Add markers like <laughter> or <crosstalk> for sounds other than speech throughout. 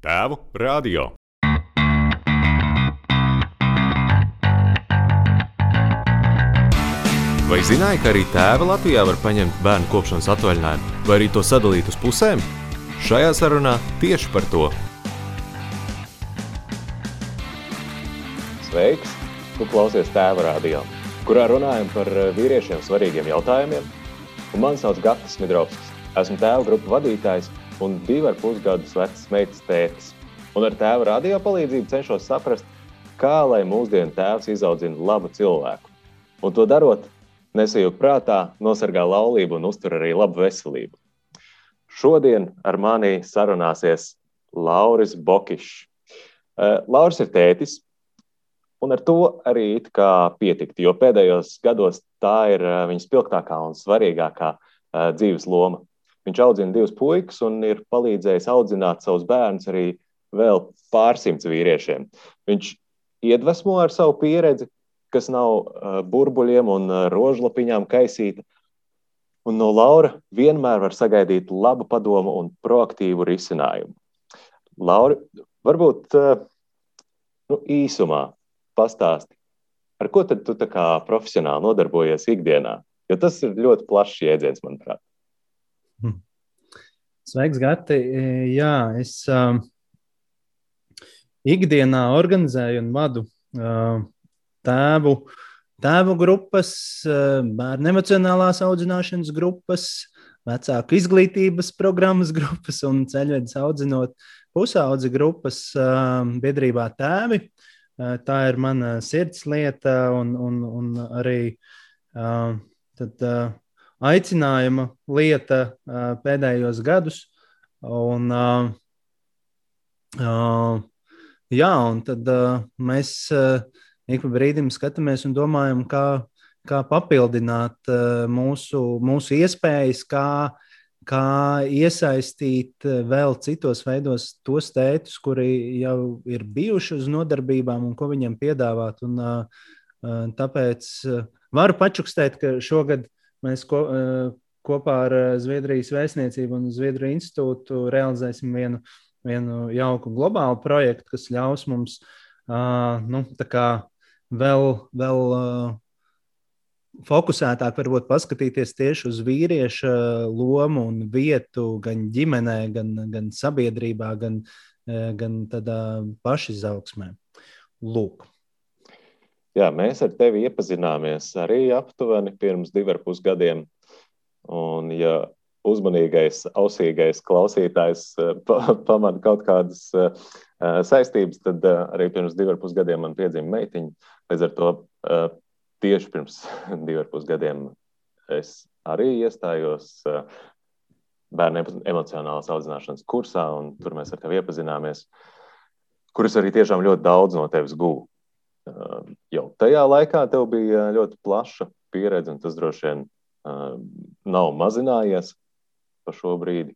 Tēvu radio. Vai zināji, ka arī tēva Latvijā var paņemt bērnu kopšanas atvaļinājumu, vai arī to sadalīt uz pusēm? Šajā sarunā tieši par to. Sveiks! Tu klausies tēva radio, kurā runājam par eh, vīriešiem svarīgiem jautājumiem. Un mani sauc Gatis Midrovskis. Esmu tēva grupu vadītājs un divu ar pus gadus vecs meitas tētis. Un ar tēva radio palīdzību cenšos saprast, kā lai mūsdienu tēvs izaudzina labu cilvēku. Un to darot, nesajūt prātā, nosargā laulību un uztur arī labu veselību. Šodien ar mani sarunāsies Lauris Bokišs. Uh, Lauris ir tētis, un ar to arī pietikt, jo pēdējos gados tā ir uh, viņa spilgtākā un svarīgākā uh, dzīves loma. Viņš audzina divus puikas un ir palīdzējis audzināt savus bērnus arī vēl pārsimts vīriešiem. Viņš iedvesmo ar savu pieredzi, kas nav uh, burbuļiem un uh, rožlapiņām kaisīta. Un no Laura vienmēr var sagaidīt labu padomu un proaktīvu risinājumu. Laura, varbūt uh, nu, īsumā pastāsti, ar ko tad tu kā profesionāli nodarbojies ikdienā? Jo tas ir ļoti plašs jēdziens, manuprāt. Sveiks, Gati! Jā, es uh, ikdienā organizēju un vadu uh, tēvu, tēvu grupas, uh, bērnu emocionālās audzināšanas grupas, vecāku izglītības programmas grupas un ceļvedes audzinot pusaudzi grupas uh, biedrībā tēvi. Uh, tā ir mana sirds lieta un, un, un arī uh, tad, uh, aicinājuma lieta pēdējos gadus. Un, jā, un tad mēs ik pa brīdim skatāmies un domājam, kā, kā papildināt mūsu, mūsu iespējas, kā, kā iesaistīt vēl citos veidos tos tētus, kuri jau ir bijuši uz nodarbībām un ko viņiem piedāvāt. Un, tāpēc varu pačukstēt, ka šogad mēs ko, uh, kopā ar Zviedrijas vēstniecību un Zviedriju institūtu realizēsim vienu vienu jauku globālu projektu, kas ļaus mums nu, vēl, vēl fokusētāk varbūt paskatīties tieši uz vīrieša lomu un vietu gan ģimenē, gan, gan sabiedrībā, gan, gan tādā pašizaugsmē. Lūk. Jā, mēs ar tevi iepazināmies arī aptuveni pirms diviem ar pus gadiem. Un, ja uzmanīgais, ausīgais klausītājs eh, <laughs> pamana kaut kādas eh, eh, saistības, tad arī pirms diviem ar pus gadiem man piedzima meitiņa. Līdz ar to tieši pirms <laughs> diviem ar pus gadiem es arī iestājos bērnu emocionālās audzināšanas kursā, un tur mēs ar tevi iepazināmies, kurus arī tiešām ļoti daudz no tevis guvu. Jau tajā laikā tev bija ļoti plaša pieredze, un tas droši vien nav mazinājies pa šo brīdi.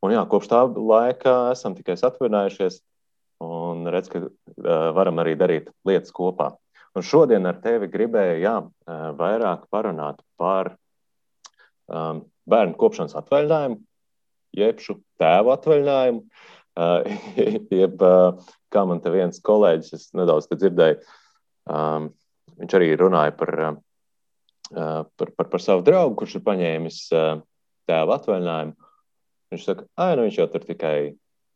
Un jā, kopš tā laika esam tikai atvainājušies un redz, ka uh, varam arī darīt lietas kopā. Un šodien ar tevi gribēju jā, vairāk parunāt par um, bērnu kopšanas atvaļinājumu, jeb šo tēvu atvaļinājumu. Uh, <laughs> jeb, uh, kā man te viens kolēģis, es nedaudz dzirdēju, um, viņš arī runāja par, uh, par, par, par savu draugu, kurš ir paņēmis uh, tēva atvaļinājumu. Viņš saka, ah, nu viņš jau tur tikai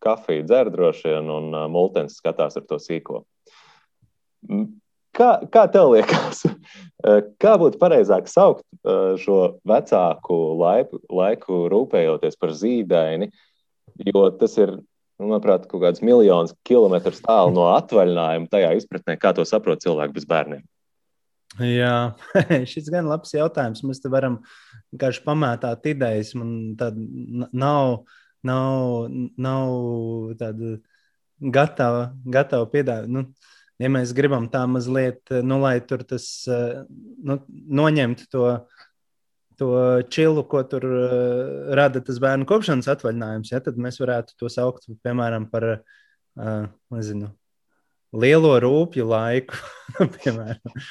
kafiju dzer droši vien, un uh, multens skatās ar to sīko. Kā, kā tev liekas, <laughs> kā būtu pareizāk saukt šo vecāku laiku, laiku rūpējoties par zīdaini, jo tas ir, nu, manuprāt, kaut kāds miljonus kilometrus tālu no atvaļinājuma tajā izpratnē, kā to saprot cilvēki bez bērniem. Jā, <laughs> šis gan labs jautājums. Mēs te varam vienkārši pamētāt idejas. Man tāda nav, nav, nav tāda gatava, gatava piedāvāt. Nu, ja mēs gribam tā mazliet, nu, lai tur tas nu, noņemtu to, to čilu, ko tur rada tas bērnu kopšanas atvaļinājums, ja, tad mēs varētu to saukt piemēram par, nezinu, lielo rūpju laiku, <laughs> piemēram,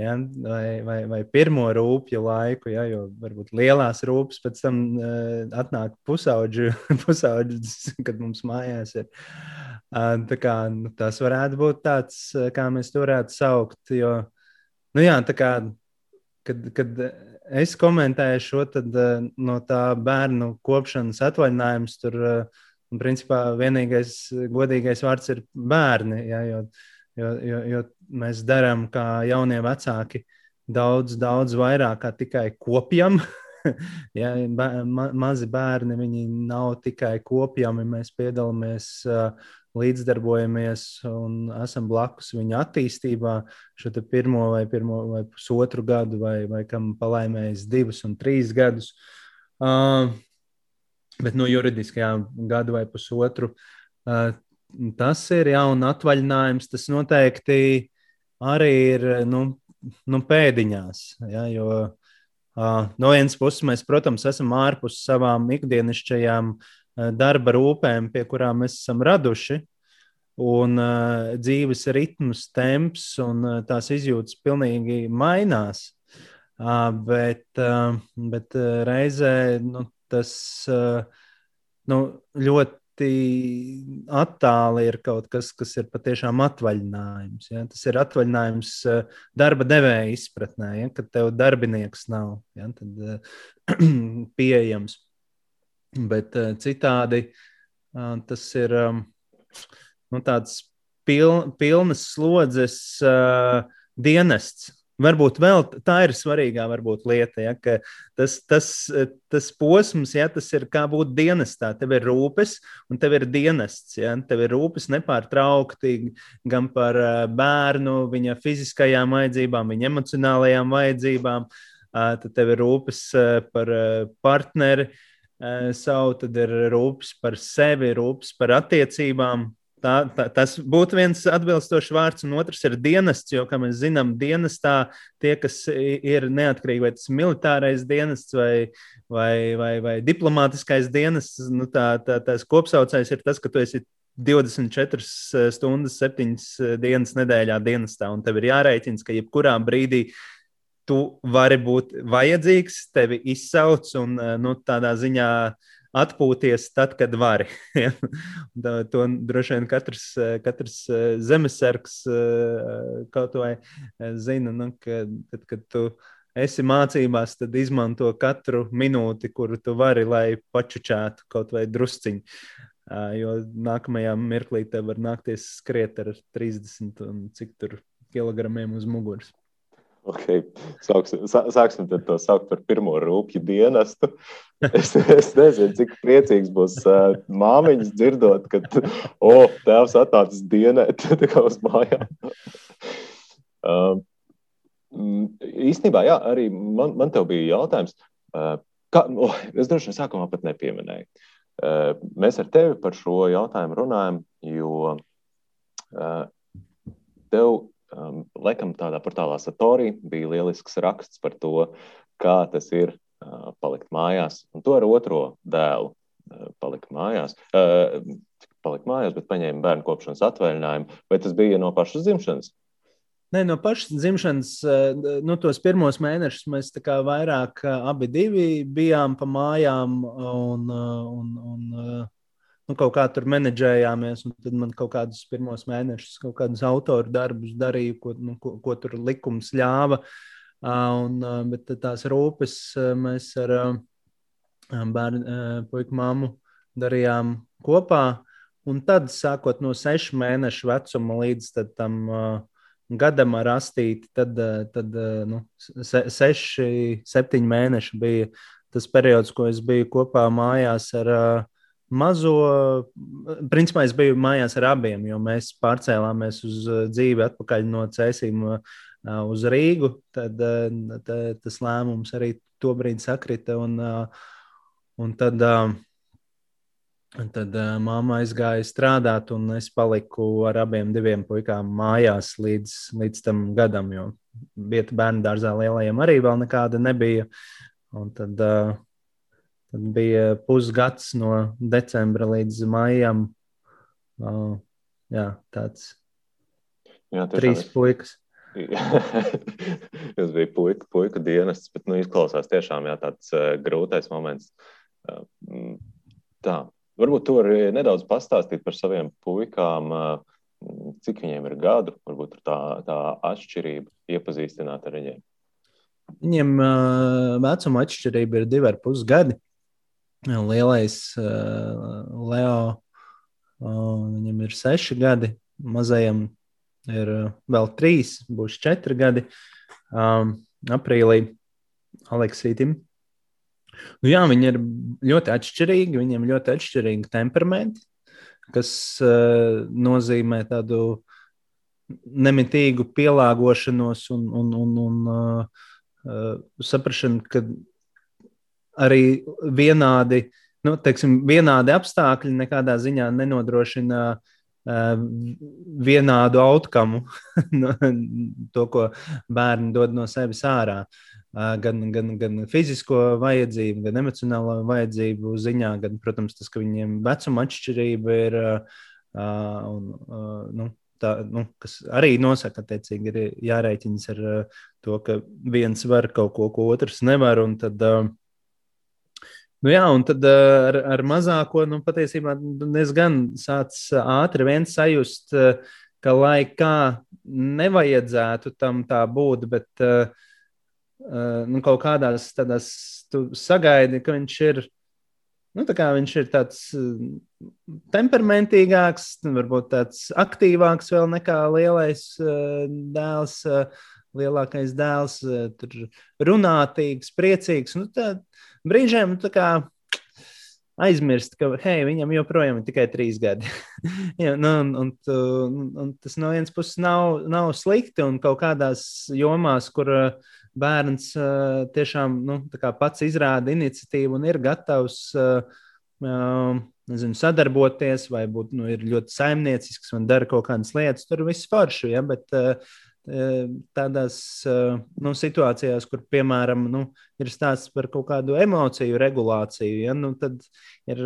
ja, vai, vai, vai pirmo rūpju laiku, ja, jo varbūt lielās rūpes pēc tam uh, atnāk pusauģi, <laughs> pusauģis, kad mums mājās ir. Uh, tā kā, nu, tas varētu būt tāds, kā mēs to varētu saukt. Jo, nu, jā, tā kā, kad, kad es komentēju šo, tad uh, no tā bērnu kopšanas atvaļinājums tur. Un, principā, vienīgais godīgais vārds ir bērni. Ja, jo, jo, jo, jo mēs darām kā jaunie vecāki daudz, daudz vairāk kā tikai kopjam. <laughs> <laughs> ja, ma mazi bērni, viņi nav tikai kopjami, mēs piedalāmies, līdzdarbojamies un esam blakus viņa attīstībā. Šo pirmo vai, pirmo vai pusotru gadu, vai, vai kam palaimējis divus un trīs gadus. Uh, Bet no juridiskajā gadu vai pusotru tas ir jauns atvaļinājums. Tas noteikti arī ir nu, nu, pēdiņās. Ja, jo uh, no vienas puses mēs, protams, esam ārpus savām ikdienišķajām darba rūpēm, pie kurām mēs esam raduši. Un uh, dzīves ritms, temps un uh, tās izjūtas pilnīgi mainās. Uh, bet, uh, bet reizē nu, tas uh, nu, ļoti attāli ir kaut kas, kas ir patiešām atvaļinājums. Ja? Tas ir atvaļinājums uh, darba devēja izpratnē, ja? kad tev darbinieks nav ja? Tad, uh, <clears throat> pieejams. Bet uh, citādi tas ir nu, tāds piln, pilnas slodzes dienests Varbūt vēl tā ir svarīgā varbūt, lieta, ja, ka tas, tas, tas posms, ja, tas ir kā būt dienestā. Tev ir rūpes, un tev ir dienests. Ja. Tev ir rūpes nepārtraukti gan par bērnu, viņa fiziskajām vajadzībām, viņa emocionālajām vajadzībām. Tad tev ir rūpes par partneri savu, tad ir rūpes par sevi, rūpes par attiecībām. Tā, tā, tas būtu viens atbilstošs vārds, un otrs ir dienests. Jo, kā mēs zinām, dienestā tie, kas ir neatkarīgi, vai tas ir militārais dienests vai, vai, vai, vai diplomātiskais dienests, nu, tā, tā, tās kopsaucējs ir tas, ka tu esi 24 stundas, 7 dienas nedēļā dienestā, un tev ir jārēķina, ka jebkurā brīdī tu vari būt vajadzīgs, tevi izsauc un nu, tādā ziņā atpūties tad, kad vari. <laughs> To droši vien katrs, katrs eh, zemesargs eh, kaut vai eh, zina, nu, ka, tad, kad tu esi mācībās, tad izmanto katru minūti, kuru tu vari, lai pačučētu kaut vai drusciņu. Jo nākamajā mirklī tev var nākties skriet ar 30 un cik tur kilogramiem uz muguras. Okay. Sāksim, sāksim to saukt par pirmo rūpju dienestu. Es, es nezinu, cik priecīgs būs uh, māmiņas dzirdot, ka oh, tēvs atnācis dienēt <laughs> uz mājām. Uh, īstenībā, jā, arī man, man te bija jautājums. Uh, kā, oh, es droši vien sākumā pat nepieminēju. Uh, mēs ar tevi par šo jautājumu runājam, jo uh, tev um, laikam tādā portālā Satorī bija lielisks raksts par to, kā tas ir uh, palikt mājās. Un to ar otro dēlu uh, palikt mājās. Uh, palikt mājās, bet paņēma bērnu kopšanas atvaļinājumu. Vai tas bija no pašas dzimšanas? Nē, no pašas dzimšanas, nu, tos pirmos mēnešus mēs vairāk abi bijām pa mājām un, un, un nu, kaut kā tur menedžējāmies, un tad man kaut kādus pirmos mēnešus, kaut kādus autoru darbus darīju, ko, nu, ko, ko tur likums ļāva. Un, bet tās rūpes mēs ar bērnu, puiku māmu darījām kopā. Un tad, sākot no sešu mēnešu vecuma līdz tam gadam ar astīti, tad, tad nu, se, seši, septiņi mēneši bija tas periods, ko es biju kopā mājās ar uh, mazo, principā es biju mājās ar abiem, jo mēs pārcēlāmies uz uh, dzīvi atpakaļ no cēsīm uh, uz Rīgu. Tad, tad tas lēmums arī tobrīd sakrita. Un, un tad, tad mamma aizgāja strādāt, un es paliku ar abiem diviem puikām mājās līdz, līdz tam gadam, jo vieta bērnu dārzā lielajiem arī vēl nekāda nebija. Un tad uh, Tad bija pusgads no decembra līdz maijam. Uh, jā, tāds Jā, Trīs puikas. <laughs> Tas bija puika, puika dienests, bet nu, izklausās tiešām jā, tāds uh, grūtais moments. Uh, tā, varbūt tur nedaudz pastāstīt par saviem puikām, uh, cik viņiem ir gadu, varbūt tā, tā atšķirība, iepazīstināt ar viņiem. Viņiem uh, vecuma atšķirība ir divi ar pus gadi. Lielais uh, Leo, uh, viņam ir seši gadi, mazajam ir uh, vēl trīs, būs četri gadi. Um, aprīlī Aleksītam. Nu, jā, viņi ir ļoti atšķirīgi. Viņiem ļoti atšķirīgi temperamenti, kas uh, nozīmē tādu nemitīgu pielāgošanos un, un, un, un uh, uh, saprašanu, ka arī vienādi, nu, teiksim, vienādi apstākļi nekādā ziņā nenodrošina uh, vienādu outcomu, <laughs> to, ko bērni dod no sevis ārā. Gan, gan, gan fizisko vajadzību, gan emocionālo vajadzību ziņā, gan, protams, tas, ka viņiem vecuma atšķirība ir. Un, nu, tā, nu, kas arī nosaka, attiecīgi, ir jārēķinas ar to, ka viens var kaut ko, ko otrs nevar. Tad, uh, Nu jā, un tad uh, ar, ar mazāko, nu, patiesībā diezgan sācis ātri viens sajust, uh, ka lai kā nevajadzētu tam tā būt, bet nu, kaut kādās tādās tu sagaidi, ka viņš ir. Nu, viņš ir tāds temperamentīgāks, varbūt tāds aktīvāks vēl nekā lielais dēls, lielākais dēls, uh, tur runātīgs, priecīgs. Nu, tā, brīžiem nu, aizmirst, ka hei, viņam joprojām ir tikai trīs gadi. <laughs> ja, nu, un, un, un, un tas no vienas puses nav, nav slikti, un kaut kādās jomās, kur uh, bērns uh, tiešām nu, pats izrāda iniciatīvu un ir gatavs. Uh, uh, Nezinu, sadarboties, vai būt nu, ļoti saimniecisks un dara kaut kādas lietas. Tur viss forši, ja, bet uh, tādās nu, situācijās, kur, piemēram, nu, ir stāsts par kaut kādu emociju regulāciju, ja, nu, tad ir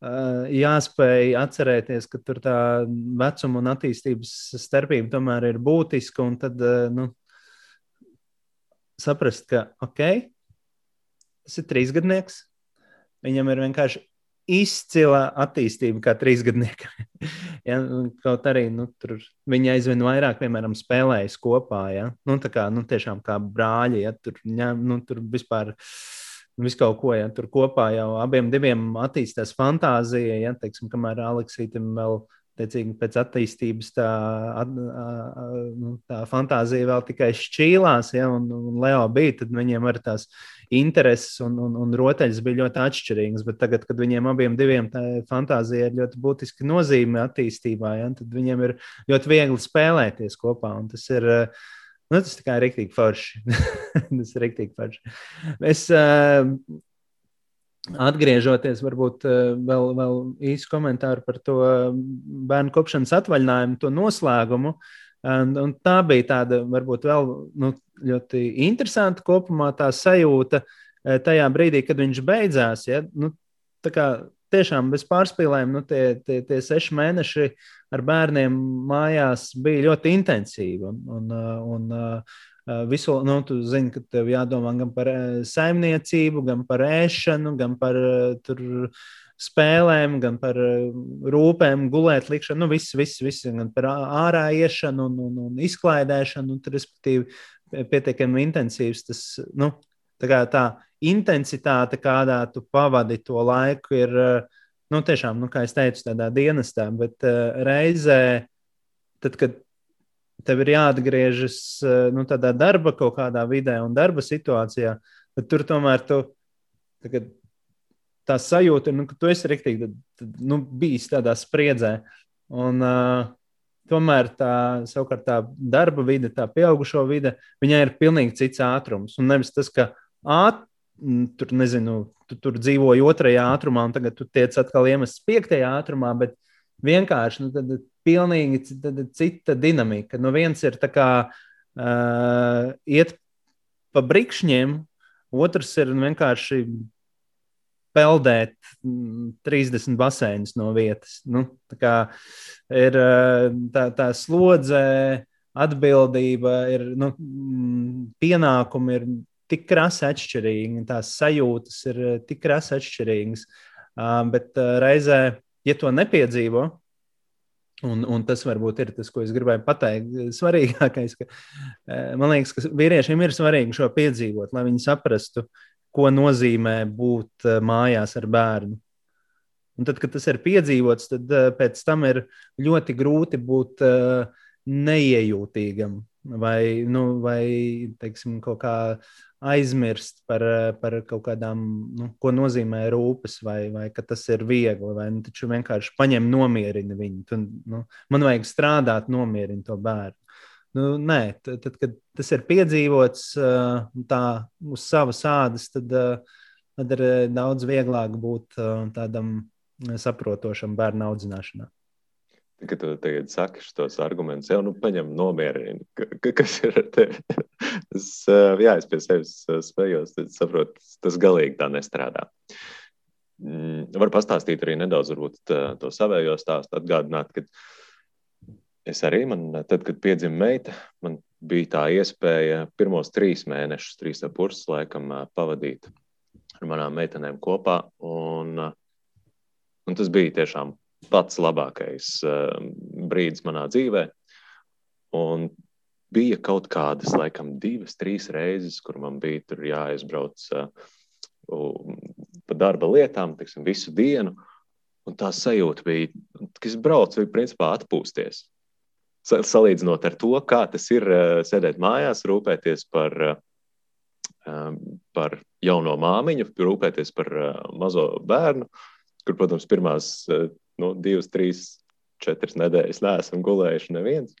jāspēj atcerēties, ka tur tā vecuma un attīstības starpība tomēr ir būtiska, un tad nu, saprast, ka ok, tas ir trīsgadnieks, viņam ir vienkārši izcila attīstība kā trīsgadniekam. <laughs> ja, kaut arī nu, viņi aizvien vairāk, piemēram, spēlējas kopā. Ja? Nu, tā kā nu, tiešām kā brāļi, ja tur, ja, nu, tur vispār. Visu kaut ko, ja tur kopā jau abiem diviem attīstās fantāzija, ja teiksim, kamēr Aleksītam vēl Tiecīgi pēc attīstības tā, nu, tā fantāzija vēl tikai šķīlās, ja, un, un Leo bija, tad viņiem arī tās intereses un, un, un rotaļas bija ļoti atšķirīgas. Bet tagad, kad viņiem abiem diviem tā fantāzija ir ļoti būtiski nozīme attīstībā, ja, tad viņiem ir ļoti viegli spēlēties kopā. Tas ir, nu, tas ir rīktīgi forši. <laughs> tas ir rīktīgi forši. Es, Atgriežoties, varbūt eh, vēl, vēl īsu komentāru par to bērnu kopšanas atvaļinājumu, to noslēgumu. Un, un tā bija tāda, varbūt vēl nu, ļoti interesanta kopumā tā sajūta eh, tajā brīdī, kad viņš beidzās. Ja? Nu, kā, tiešām bez pārspīlējuma, nu, tie, tie, tie seši mēneši ar bērniem mājās bija ļoti intensīvi. Un, un, un, Eh, visu, nu, tu zini, ka tev jādomā gan par eh, saimniecību, gan par ēšanu, gan par eh, tur, spēlēm, gan par rūpēm, gulēt, likšanu, nu, viss, viss, viss, gan par ārā iešanu un, un, un izklaidēšanu, un, respektīvi, pietiekami intensīvs. Tas, nu, tā, kā, tā intensitāte, kādā tu pavadi to laiku, ir, nu, tiešām, nu, kā es teicu, tādā dienestā, bet uh, reizē, tad, kad tev ir jāatgriežas eh, nu, tādā darba kaut kādā vidē un darba situācijā, tad tur tomēr tu, tagad, tā sajūta nu, ka tu esi rīktīgi nu, bijis tādā spriedzē. Un, uh, tomēr tā, savukārt, tā darba vide, tā pieaugušo vide, viņai ir pilnīgi cits ātrums. Un nevis tas, ka āt, tur, nezinu, tu tur dzīvoji otrajā ātrumā, un tagad tu tiec atkal iemests piektajā ātrumā, bet vienkārši nu, tad pilnīgi cita dinamika. Nu, viens ir kā, uh, iet pa brikšņiem, otrs ir vienkārši peldēt 30 mm, baseinus no vietas. Nu, tā ir tā, tā slodze, atbildība, ir nu, mm, pienākumi ir tik krasi atšķirīgi, tās sajūtas ir tik krasi atšķirīgas. Bet reizē, ja to nepiedzīvo, Un, un tas varbūt ir tas, ko es gribēju pateikt. Svarīgākais, ka man liekas, ka vīriešiem ir svarīgi šo piedzīvot, lai viņi saprastu, ko nozīmē būt mājās ar bērnu. Un tad, kad tas ir piedzīvots, tad pēc tam ir ļoti grūti būt neiejūtīgam vai, nu, vai teiksim, kaut kā aizmirst par, par kaut kādām, nu, ko nozīmē rūpes, vai, vai ka tas ir viegli, vai nu, taču vienkārši paņem, nomierini viņu. Tu, nu, man vajag strādāt, nomierināt to bērnu. Nu, nē, tad, tad, kad tas ir piedzīvots tā uz savas ādas, tad, tad ir daudz vieglāk būt tādam saprotošam bērnu audzināšanā. Kad tu tagad saki šos argumentus, jau nu, paņem nomierini, kas ir ar tevi. <laughs> es, jā, es pie sevis spējos, tad saprotu, tas galīgi tā nestrādā. Mm, Varu pastāstīt arī nedaudz varbūt, to savējo stāstu, atgādināt, ka es arī, man, tad, kad piedzima meita, man bija tā iespēja pirmos trīs mēnešus, trīs ap puses laikam pavadīt ar manām meitenēm kopā. Un, un tas bija tiešām pats labākais brīdis manā dzīvē. Un bija kaut kādas, laikam, divas, trīs reizes, kur man bija jāizbrauc uh, pa darba lietām, tiksim, visu dienu. Un tā sajūta bija, ka es braucu, bija principā atpūsties. Salīdzinot ar to, kā tas ir uh, sēdēt mājās, rūpēties par, uh, par jauno māmiņu, rūpēties par mazo bērnu, kur, protams, pirmās nu, divas, trīs, četras nedēļas neesam gulējuši neviens.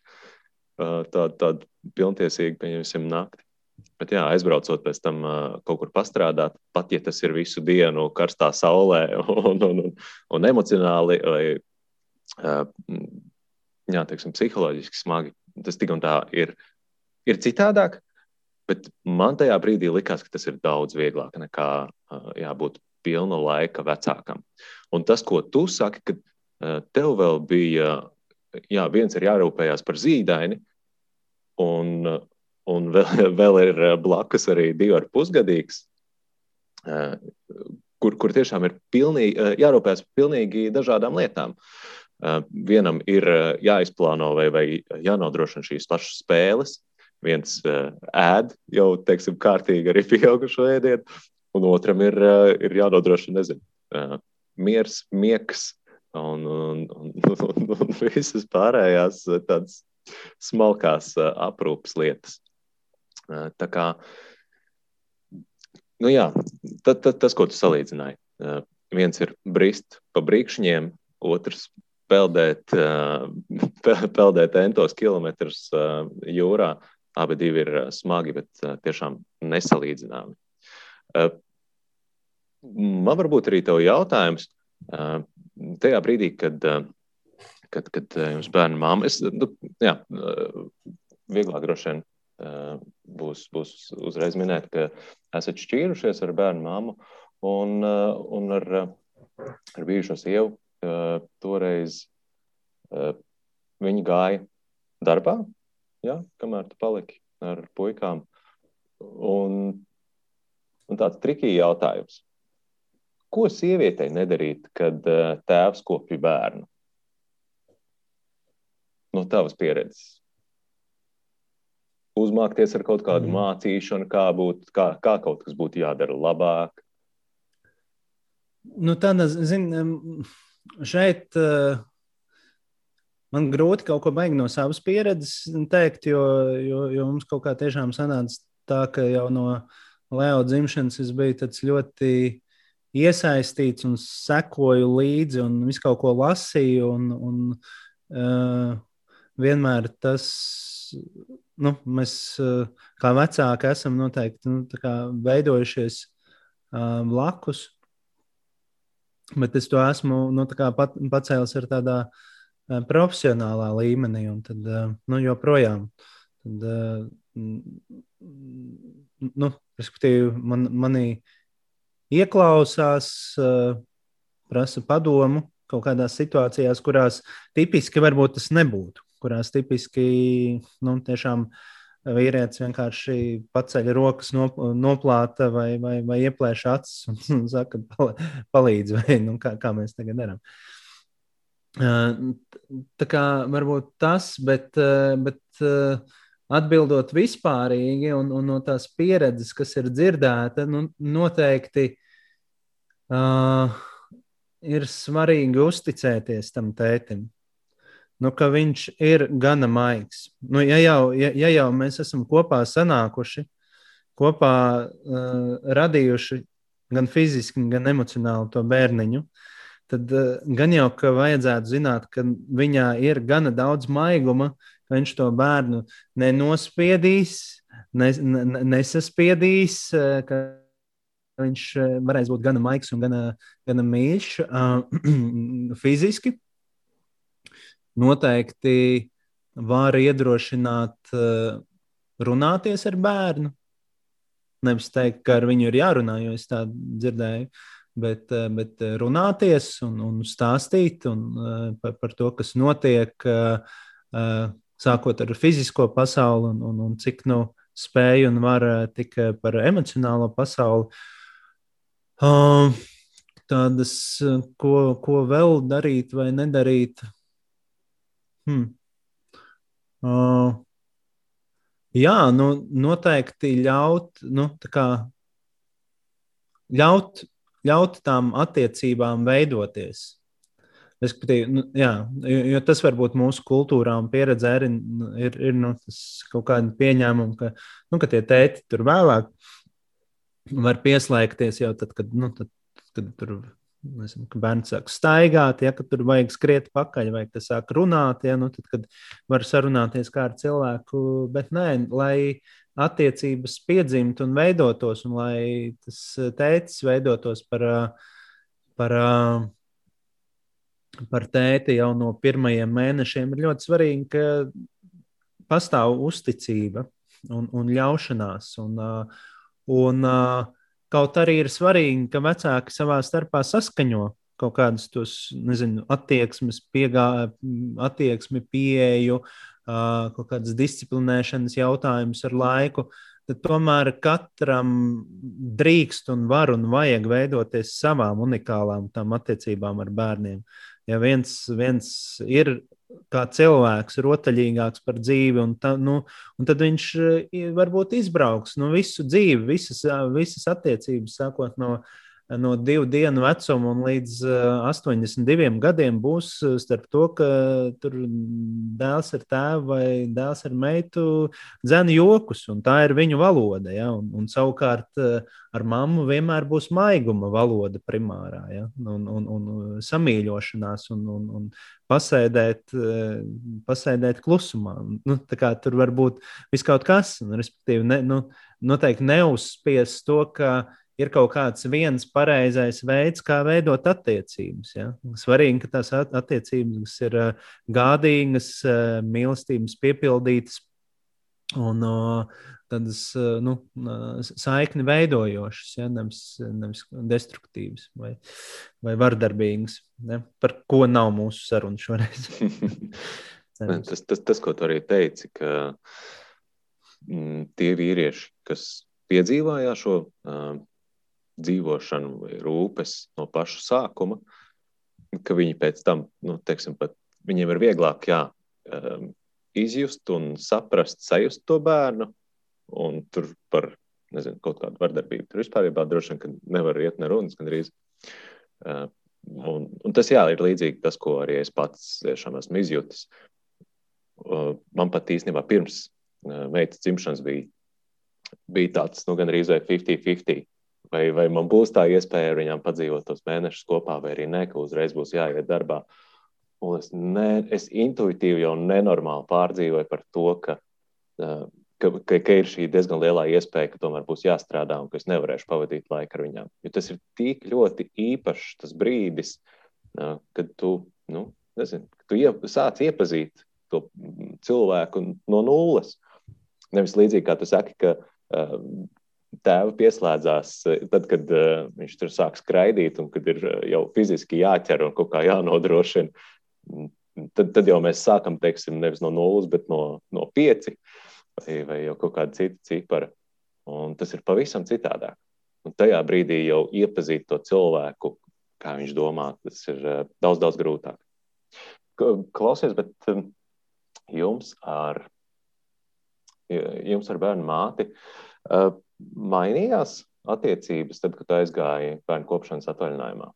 Tāda tād pilntiesīga, pieņemsim, nakti. Bet, jā, aizbraucot pēc tam kaut kur pastrādāt, pat ja tas ir visu dienu karstā saulē <laughs> un, un, un, un emocionāli vai jā, teiksim, psiholoģiski smagi, tas tik un tā ir, ir citādāk. Bet man tajā brīdī likās, ka tas ir daudz vieglāk nekā uh, jābūt pilna laika vecākam. Un tas, ko tu saki, ka uh, tev vēl bija, jā, viens ir jārūpējas par zīdaini, un, un vēl, <laughs> vēl ir blakus arī divi ar pusgadīgs, uh, kur, kur tiešām ir pilnīgi, uh, jārūpējas par pilnīgi dažādām lietām. Uh, vienam ir jāizplāno vai, vai jānodrošina šīs pašas spēles, viens uh, ēd jau, teiksim, kārtīgi arī <laughs> pieaugušo ēdienu, un otram ir, eh, ir jānodrošina, nezinu, eh, miers, miegs un, un, un, un, un visas pārējās eh, tādas smalkās aprūpas lietas. Tā kā, nu jā, tad, tad, tas, ko tu salīdzināji, viens ir brist pa brīkšņiem, otrs peldēt, <laughs> peldēt entos kilometrus jūrā. Abi divi ir smagi, bet tiešām nesalīdzināmi. Eh, man varbūt arī tev jautājums. Eh, tajā brīdī, kad, eh, kad, kad jums bērnu māma, es, nu, jā, vieglāk droši vien būs, būs uzreiz minēt, ka esat šķīrušies ar bērnu māmu un, un ar, ar bijušo sievu. Toreiz viņi gāja darbā, ja, kamēr tu paliki ar puikām. Un Un tāds trikīgi jautājums. Ko sievietei nedarīt, kad eh, tēvs kopja bērnu? No tavas pieredzes. Uzmākties ar kaut kādu mm. mācīšanu, kā, būt, kā, kā kaut kas būtu jādara labāk. Nu, tāda, zin, šeit uh, man grūti kaut ko baigt no savas pieredzes teikt, jo, jo, jo mums kaut kā tiešām sanāca tā, ka jau no Leo dzimšanas es biju ļoti iesaistīts un sekoju līdzi un visu kaut ko lasīju. Un, un, uh, vienmēr tas, nu, mēs uh, kā vecāki esam noteikti nu, veidojušies uh, blakus. Bet es to esmu nu, pat, pacēlis ar tādā uh, profesionālā līmenī, un tad uh, nu, joprojām. Tad, uh, nu, respektīvi, man, manī ieklausās, prasa padomu kaut kādās situācijās, kurās tipiski varbūt tas nebūtu, kurās tipiski nu, tiešām vīrietis vienkārši paceļ rokas, noplāta vai, vai, vai ieplēš acis un, <laughs> un saka, palīdz, vai nu, kā, kā mēs tagad darām. Tā kā varbūt tas, bet, bet atbildot vispārīgi un, un no tās pieredzes, kas ir dzirdēta, nu, noteikti uh, ir svarīgi uzticēties tam tētim. Nu, ka viņš ir gana maigs. Nu, ja, jau, ja, ja jau mēs esam kopā sanākuši, kopā uh, radījuši gan fiziski, gan emocionāli to bērniņu, tad uh, gan jau ka vajadzētu zināt, ka viņā ir gana daudz maiguma, ka viņš to bērnu nenospiedīs, nes, nesaspiedīs, uh, viņš varēs būt gan maigs gan, gan mīļš uh, <clears throat> fiziski. Noteikti var iedrošināt uh, runāties ar bērnu. Nevis teikt, ka ar viņu ir jārunā, jo es tā dzirdēju, bet, uh, bet runāties un, un stāstīt un, uh, par, par to, kas notiek, sākot ar fizisko pasauli un, un, un cik nu spēju un var tik par emocionālo pasauli. Tādas, ko, ko vēl darīt vai nedarīt. Hmm. Uh, jā, nu, noteikti ļaut, nu, kā, ļaut, ļaut tām attiecībām veidoties. Respektīvi, nu, jā, jo, jo tas varbūt mūsu kultūrā un pieredzē ir, ir, ir nu, kaut kāda pieņēmuma, ka, nu, ka tie tēti tur vēlāk var pieslēgties jau tad, kad, nu, tad, kad tur nezinu, ka bērns sāk staigāt, ja tur vajag skriet pakaļ, vai tas sāk runāt, ja nu, tad, kad var sarunāties kā ar cilvēku. Bet nē, lai attiecības piedzimtu un veidotos, un lai tas tēcis veidotos par, par, par tēti jau no pirmajiem mēnešiem, ir ļoti svarīgi, ka pastāv uzticība un, un ļaušanās. Un, Un, uh, kaut arī ir svarīgi, ka vecāki savā starpā saskaņo kaut kādus tos, nezinu, attieksmes, piegā, attieksmi, pieeju, kaut kādas disciplinēšanas jautājumus ar laiku. Tad tomēr katram drīkst un var un vajag veidoties savām unikālām tām attiecībām ar bērniem. Ja viens, viens ir kā cilvēks, rotaļīgāks par dzīvi, un, ta, nu, un tad viņš eh, varbūt izbrauks nu, visu dzīvi, visas, visas attiecības, sākot no no divu dienu vecuma un līdz 82 eh, gadiem būs eh, starp to, ka tur dēls ar tēvu vai dēls ar meitu dzēna jokus, un tā ir viņu valoda. Ja? Un, un savukārt eh, ar mammu vienmēr būs maiguma valoda primārā, ja? un, un, un samīļošanās, un, un, un pasēdēt, pasēdēt klusumā. Nu, tur var būt viskaut kas, un, respektīvi, ne, nu, noteikti neuzspiest to, ka ir kaut kāds viens pareizais veids, kā veidot attiecības. Ja? Svarīgi, ka tās attiecības ir gādīgas, mīlestības piepildītas un tādas nu, saikni veidojošas, ja? nevis, nevis destruktīvas vai, vai vardarbīgas, ja? par ko nav mūsu saruna šoreiz. <laughs> tas, tas, tas, ko tu arī teici, ka mm, tie vīrieši, kas piedzīvājā šo uh, dzīvošanu vai rūpes no paša sākuma, ka viņi pēc tam, nu, teiksim, pat viņiem ir vieglāk jā, um, izjust un saprast, sajust to bērnu. Un tur par nezinu, kaut kādu vardarbību tur vispār droši vien nevar iet ne runas gandrīz. Uh, un, un tas jā, ir līdzīgi tas, ko arī es pats tiešām esmu izjutis. Man pat īstenībā pirms uh, meitas dzimšanas bija, bija tāds nu, gandrīz vai 50-50 vai, vai man būs tā iespēja ar viņām padzīvot tos mēnešus kopā, vai arī nē, ka uzreiz būs jāiet darbā. Un es, ne, es intuitīvi jau nenormāli pārdzīvoju par to, ka, ka, ka, ka ir šī diezgan lielā iespēja, ka tomēr būs jāstrādā un ka es nevarēšu pavadīt laiku ar viņām. Jo tas ir tik ļoti īpašs tas brīdis, kad tu, nu, nezinu, tu iep, sāc iepazīt to cilvēku no nulles. Nevis līdzīgi kā tu saki, ka tēva pieslēdzās tad, kad viņš tur sāk skraidīt un kad ir jau fiziski jāķer un kaut kā jānodrošina. Tad, tad jau mēs sākam, teiksim, nevis no nulles, bet no, no pieci vai, vai jau kaut kāda cita cipara. Un tas ir pavisam citādāk. Un tajā brīdī jau iepazīt to cilvēku, kā viņš domā, tas ir daudz, daudz grūtāk. Klausies, bet jums ar, jums ar bērnu māti mainījās attiecības tad, kad aizgāja bērnu kopšanas atvaļinājumā?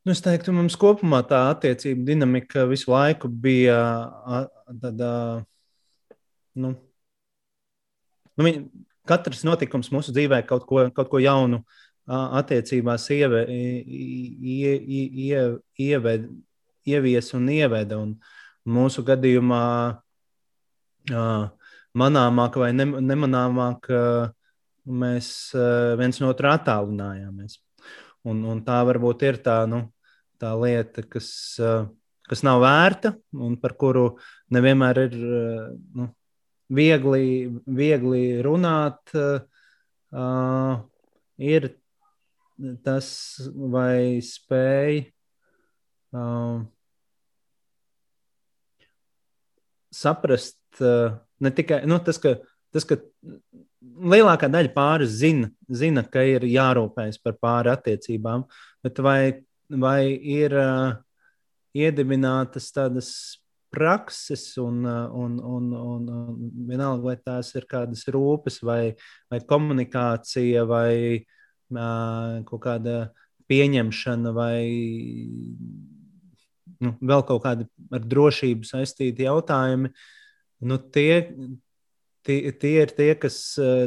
Nu, es teiktu, mums kopumā tā attiecība dinamika visu laiku bija tāda. Nu, nu, viņa, katrs notikums mūsu dzīvē kaut ko, kaut ko jaunu attiecībās ieve, ie, ie, ieved, ievies un ieveda. Un mūsu gadījumā manāmāk vai nemanāmāk mēs viens no otra attālinājāmies. Un, un tā varbūt ir tā, nu, tā lieta, kas, kas nav vērta un par kuru nevienmēr ir nu, viegli, viegli runāt. Uh, ir tas, vai spēj uh, saprast uh, ne tikai nu, tas, ka, tas, ka lielākā daļa pāris zina, zina, ka ir jārūpējas par pāri attiecībām, bet vai, vai ir uh, iedibinātas tādas prakses, un, un, un, un, un vienalga, vai tās ir kādas rūpes, vai, vai komunikācija, vai uh, kaut kāda pieņemšana, vai nu, vēl kaut kādi ar drošību saistīti jautājumi. Nu, tie, tie, tie ir tie, kas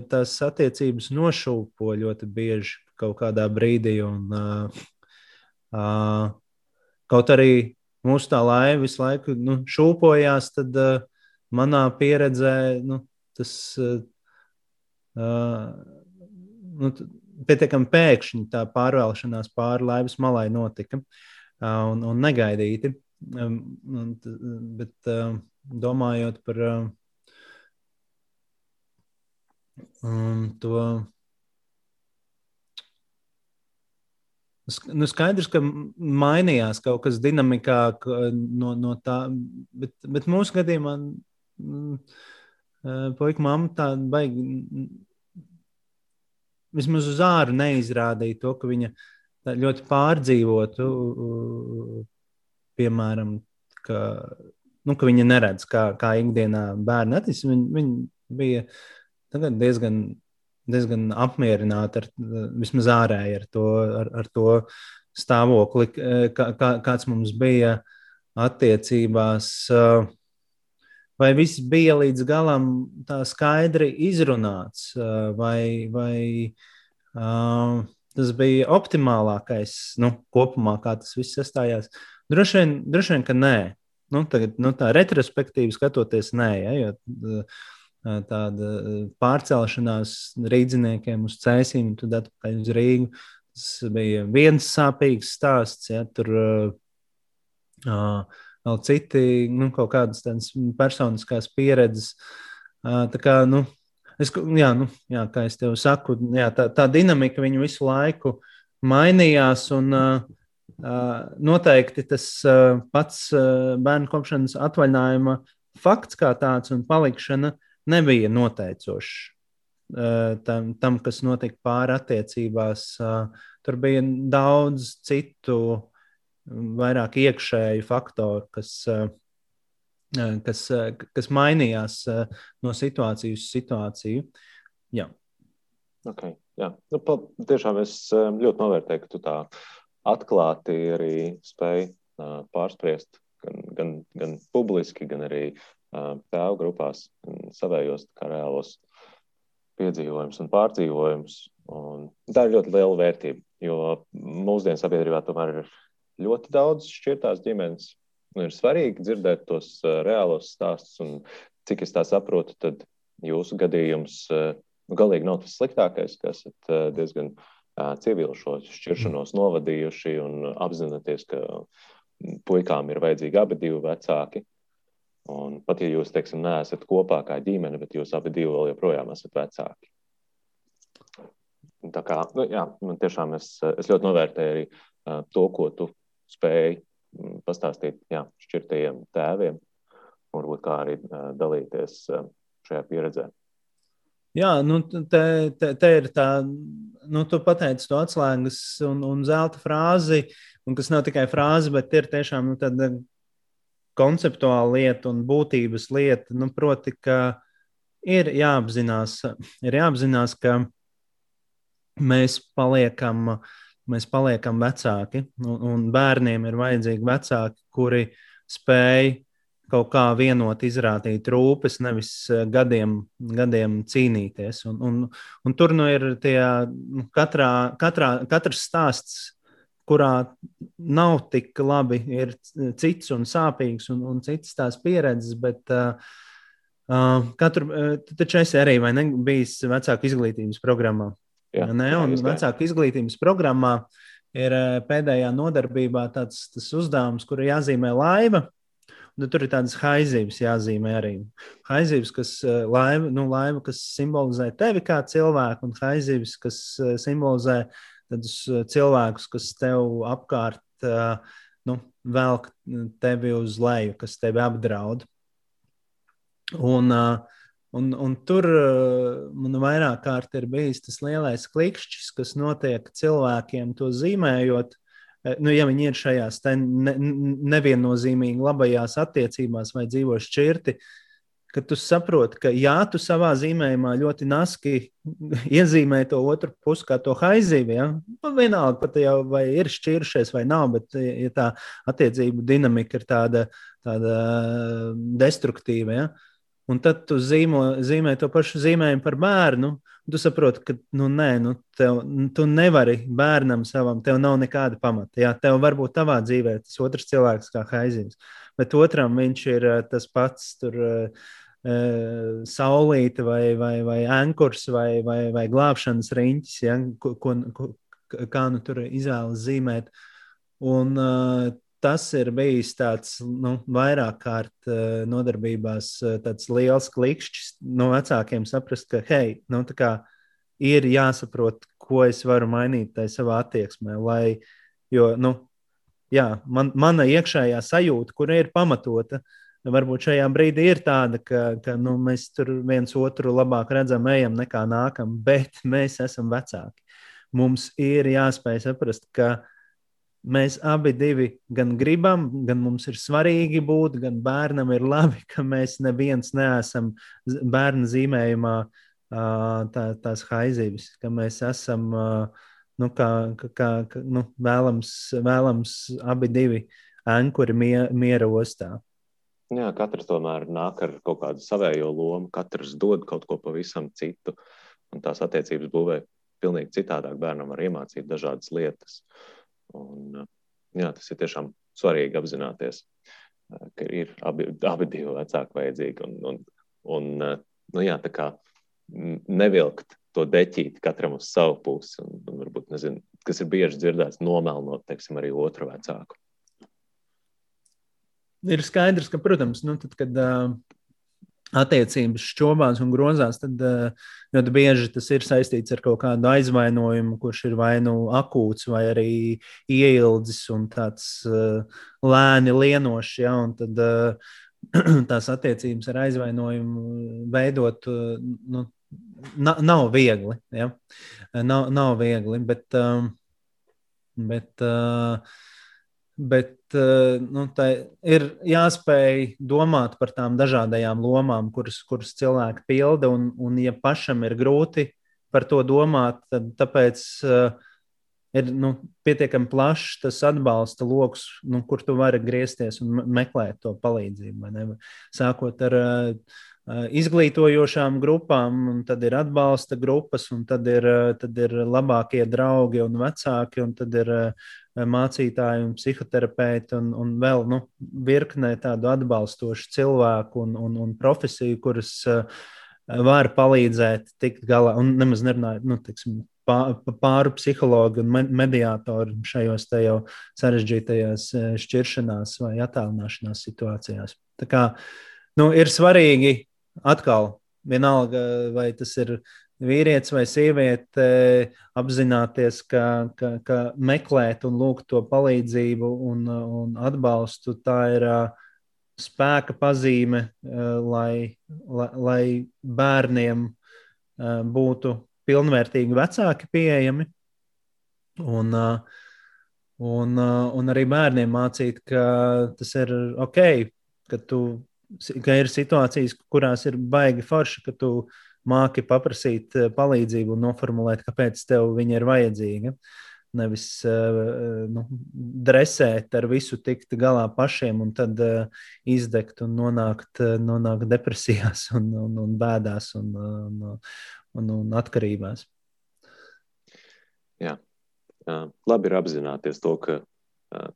tās attiecības nošūpo ļoti bieži kaut kādā brīdī. Un, uh, uh, kaut arī mūsu tā laiva visu laiku nu, šūpojās, tad uh, manā pieredzē nu, tas uh, nu, pietiekami pēkšņi tā pārvēlšanās pāri laivas malai notika uh, un, un negaidīti. Um, un, bet uh, domājot par uh, um, to Nu, skaidrs, ka mainījās kaut kas dinamikā no, no tā, bet, bet mūsu gadījumā mm, eh, puika mamma tā baigi. Vismaz uz ārā neizrādīja to, ka viņa ļoti pārdzīvotu, piemēram, ka, nu, ka viņa neredz, kā, kā ikdienā bērni attīstās. Viņa, viņa bija diezgan diezgan apmierināti ar vismaz ārēji ar to, ar, ar to stāvokli, kā, kā, kāds mums bija attiecībās. Vai viss bija līdz galam tā skaidri izrunāts, vai, vai uh, tas bija optimālākais nu, kopumā, kā tas viss sastājās? Droši vien, droši vien ka nē. Nu, tagad, nu, tā retrospektīvi skatoties, nē, ja, jo tāda pārcelšanās rīdziniekiem uz cēsīm, tad atpakaļ uz Rīgu. Tas bija viens sāpīgs stāsts, ja tur uh, vēl citi, nu, kaut kādas tādas personiskās pieredzes. Uh, tā kā, nu, es, jā, nu, jā, kā es tev saku, jā, tā, tā dinamika viņu visu laiku mainījās un uh, noteikti tas uh, pats uh, bērnu kopšanas atvaļinājuma fakts kā tāds un palikšana nebija noteicošs tam, tam, kas notika pāri attiecībās. Tur bija daudz citu, vairāk iekšēju faktoru, kas, kas, kas mainījās no situācijas uz situāciju. Jā. Okay, jā. Nu, pa, tiešām es ļoti novērtēju, ka tu tā atklāti arī spēj pārspriest gan, gan, gan publiski, gan arī tēvu grupās savējos reālos piedzīvojumus un pārdzīvojumus. Un tā ir ļoti liela vērtība, jo mūsdienu sabiedrībā tomēr ir ļoti daudz šķirtās ģimenes. Un ir svarīgi dzirdēt tos reālos stāstus, un cik es tā saprotu, tad jūsu gadījums nu, galīgi nav tas sliktākais, kas esat diezgan civili šo šķiršanos novadījuši un apzināties, ka puikām ir vajadzīgi abi divi vecāki. Un pat ja jūs, teiksim, neesat kopā kā ģimene, bet jūs abi divi vēl joprojām esat vecāki. Tā kā, nu, jā, man tiešām es, es ļoti novērtēju arī to, ko tu spēji pastāstīt jā, šķirtajiem tēviem, varbūt kā arī dalīties šajā pieredzē. Jā, nu, te, te, te ir tā, nu, tu pateici to atslēgas un, un zelta frāzi, un kas nav tikai frāze, bet ir tiešām nu, tāda konceptuāla lieta un būtības lieta. Nu, proti, ka ir jāapzinās, ir jāapzinās, ka mēs paliekam, mēs paliekam vecāki, un, un bērniem ir vajadzīgi vecāki, kuri spēj kaut kā vienot, izrādīt rūpes, nevis eh, gadiem, gadiem cīnīties. Un, un, un tur nu ir tie, nu, katrā, katrā, katrs stāsts, kurā nav tik labi, ir cits un sāpīgs un, un cits tās pieredzes, bet uh, uh, katru, uh, taču esi arī ne bijis vecāku izglītības programmā. Jā, ne, un vecāku izglītības programmā ir pēdējā nodarbībā tāds uzdevums, kur ir jāzīmē laiva. Nu, tur ir tādas haizības jāzīmē arī. Haizības, kas, laiva, nu, laiva, kas simbolizē tevi kā cilvēku, un haizības, kas simbolizē tādus cilvēkus, kas tev apkārt nu, velk tevi uz leju, kas tevi apdraud. Un, Un, un tur man vairāk kārt ir bijis tas lielais klikšķis, kas notiek cilvēkiem to zīmējot. Eh, nu, ja viņi ir šajās ne, neviennozīmīgi labajās attiecībās vai dzīvo šķirti, ka tu saproti, ka jā, tu savā zīmējumā ļoti naski <laughs> iezīmē to otru pusi, kā to haizīvi. Ja? Nu, vienalga, pat jau vai ir šķiršies vai nav, bet ja tā attiecību dinamika ir tāda, tāda destruktīva. Ja? Un tad tu zīmo, zīmē to pašu zīmējumu par bērnu. Tu saproti, ka nu, nē, nu, tev, tu nevari bērnam savam, tev nav nekāda pamata. Jā, tev varbūt tavā dzīvē tas otrs cilvēks kā haizivs, bet otram viņš ir eh, tas pats. Tur, uh, saulīte vai, vai, vai ankurs vai, vai, vai glābšanas riņķis, ja, ko, ko, kā nu tur izvēlas zīmēt. Un uh, tas ir bijis tāds nu, vairāk kārt uh, nodarbībās, uh, tāds liels klikšķis no vecākiem saprast, ka, hei, nu, kā, ir jāsaprot, ko es varu mainīt tajā savā attieksmē. Lai, jo, nu, jā, man, mana iekšējā sajūta, kur ir pamatota, varbūt šajā brīdī ir tāda, ka, ka nu, mēs tur viens otru labāk redzam, ejam nekā nākam, bet mēs esam vecāki. Mums ir jāspēj saprast, ka mēs abi gan gribam, gan mums ir svarīgi būt, gan bērnam ir labi, ka mēs neviens neesam bērna zīmējumā tā, tās haizības, ka mēs esam nu, kā, kā, kā, nu, vēlams, vēlams abi divi ankuri mie, miera ostā. Jā, katrs tomēr nāk ar kaut kādu savējo lomu, katrs dod kaut ko pavisam citu, un tās attiecības būvē pilnīgi citādāk. Bērnam var iemācīt dažādas lietas. Uh, Un, jā, tas ir tiešām svarīgi apzināties, ka ir abi, abi divi vecāki vajadzīgi. Un, un, un, nu, jā, tā kā nevilkt to deķīti katram uz savu pusi, un, un varbūt, nezinu, kas ir bieži dzirdēts, nomelnot, teiksim, arī otru vecāku. Ir skaidrs, ka, protams, nu, tad, kad uh, attiecības šķobās un grozās, tad eh, ļoti bieži tas ir saistīts ar kaut kādu aizvainojumu, kurš ir vai nu akūts, vai arī ieildzis un tāds uh, lēni lienošs. Ja, un tad uh, <clears throat> tās attiecības ar aizvainojumu veidot nu, na, nav viegli. Ja? Nav, nav viegli, bet, bet Bet eh, nu, ir jāspēj domāt par tām dažādajām lomām, kuras, kuras cilvēki pilda. Un, un, ja pašam ir grūti par to domāt, tad tāpēc uh, ir nu, pietiekami plašs tas atbalsta lokus, nu, kur tu vari griezties un meklēt to palīdzību. Sākot ar uh, izglītojošām grupām, tad ir atbalsta grupas, un tad ir, tad ir labākie draugi un vecāki, un tad ir mācītāji un psihoterapeiti un, un vēl nu, virknē tādu atbalstošu cilvēku un, un, un profesiju, kuras uh, var palīdzēt tikt galā. Un nemaz nerunājot, nu, tiksim, pāru psihologu un mediātoru šajos jau sarežģītajās šķiršanās vai attālināšanās situācijās. Tā kā nu, ir svarīgi atkal, vienalga, vai tas ir vīrietis vai sieviete, apzināties, ka, ka, ka meklēt un lūgt to palīdzību un, un atbalstu, tā ir spēka pazīme, lai, lai, lai bērniem būtu pilnvērtīgi vecāki pieejami. Un, un, un arī bērniem mācīt, ka tas ir ok, ka, tu, ka ir situācijas, kurās ir baigi forši, ka tu māki paprasīt palīdzību un noformulēt, kāpēc tev viņa ir vajadzīga. Nevis uh, nu, dresēt ar visu, tikt galā pašiem un tad uh, izdegt un nonākt, nonākt depresijās <laughs> un, un, un bēdās un, un, un, un atkarībās. Jā. Labi ir apzināties to, ka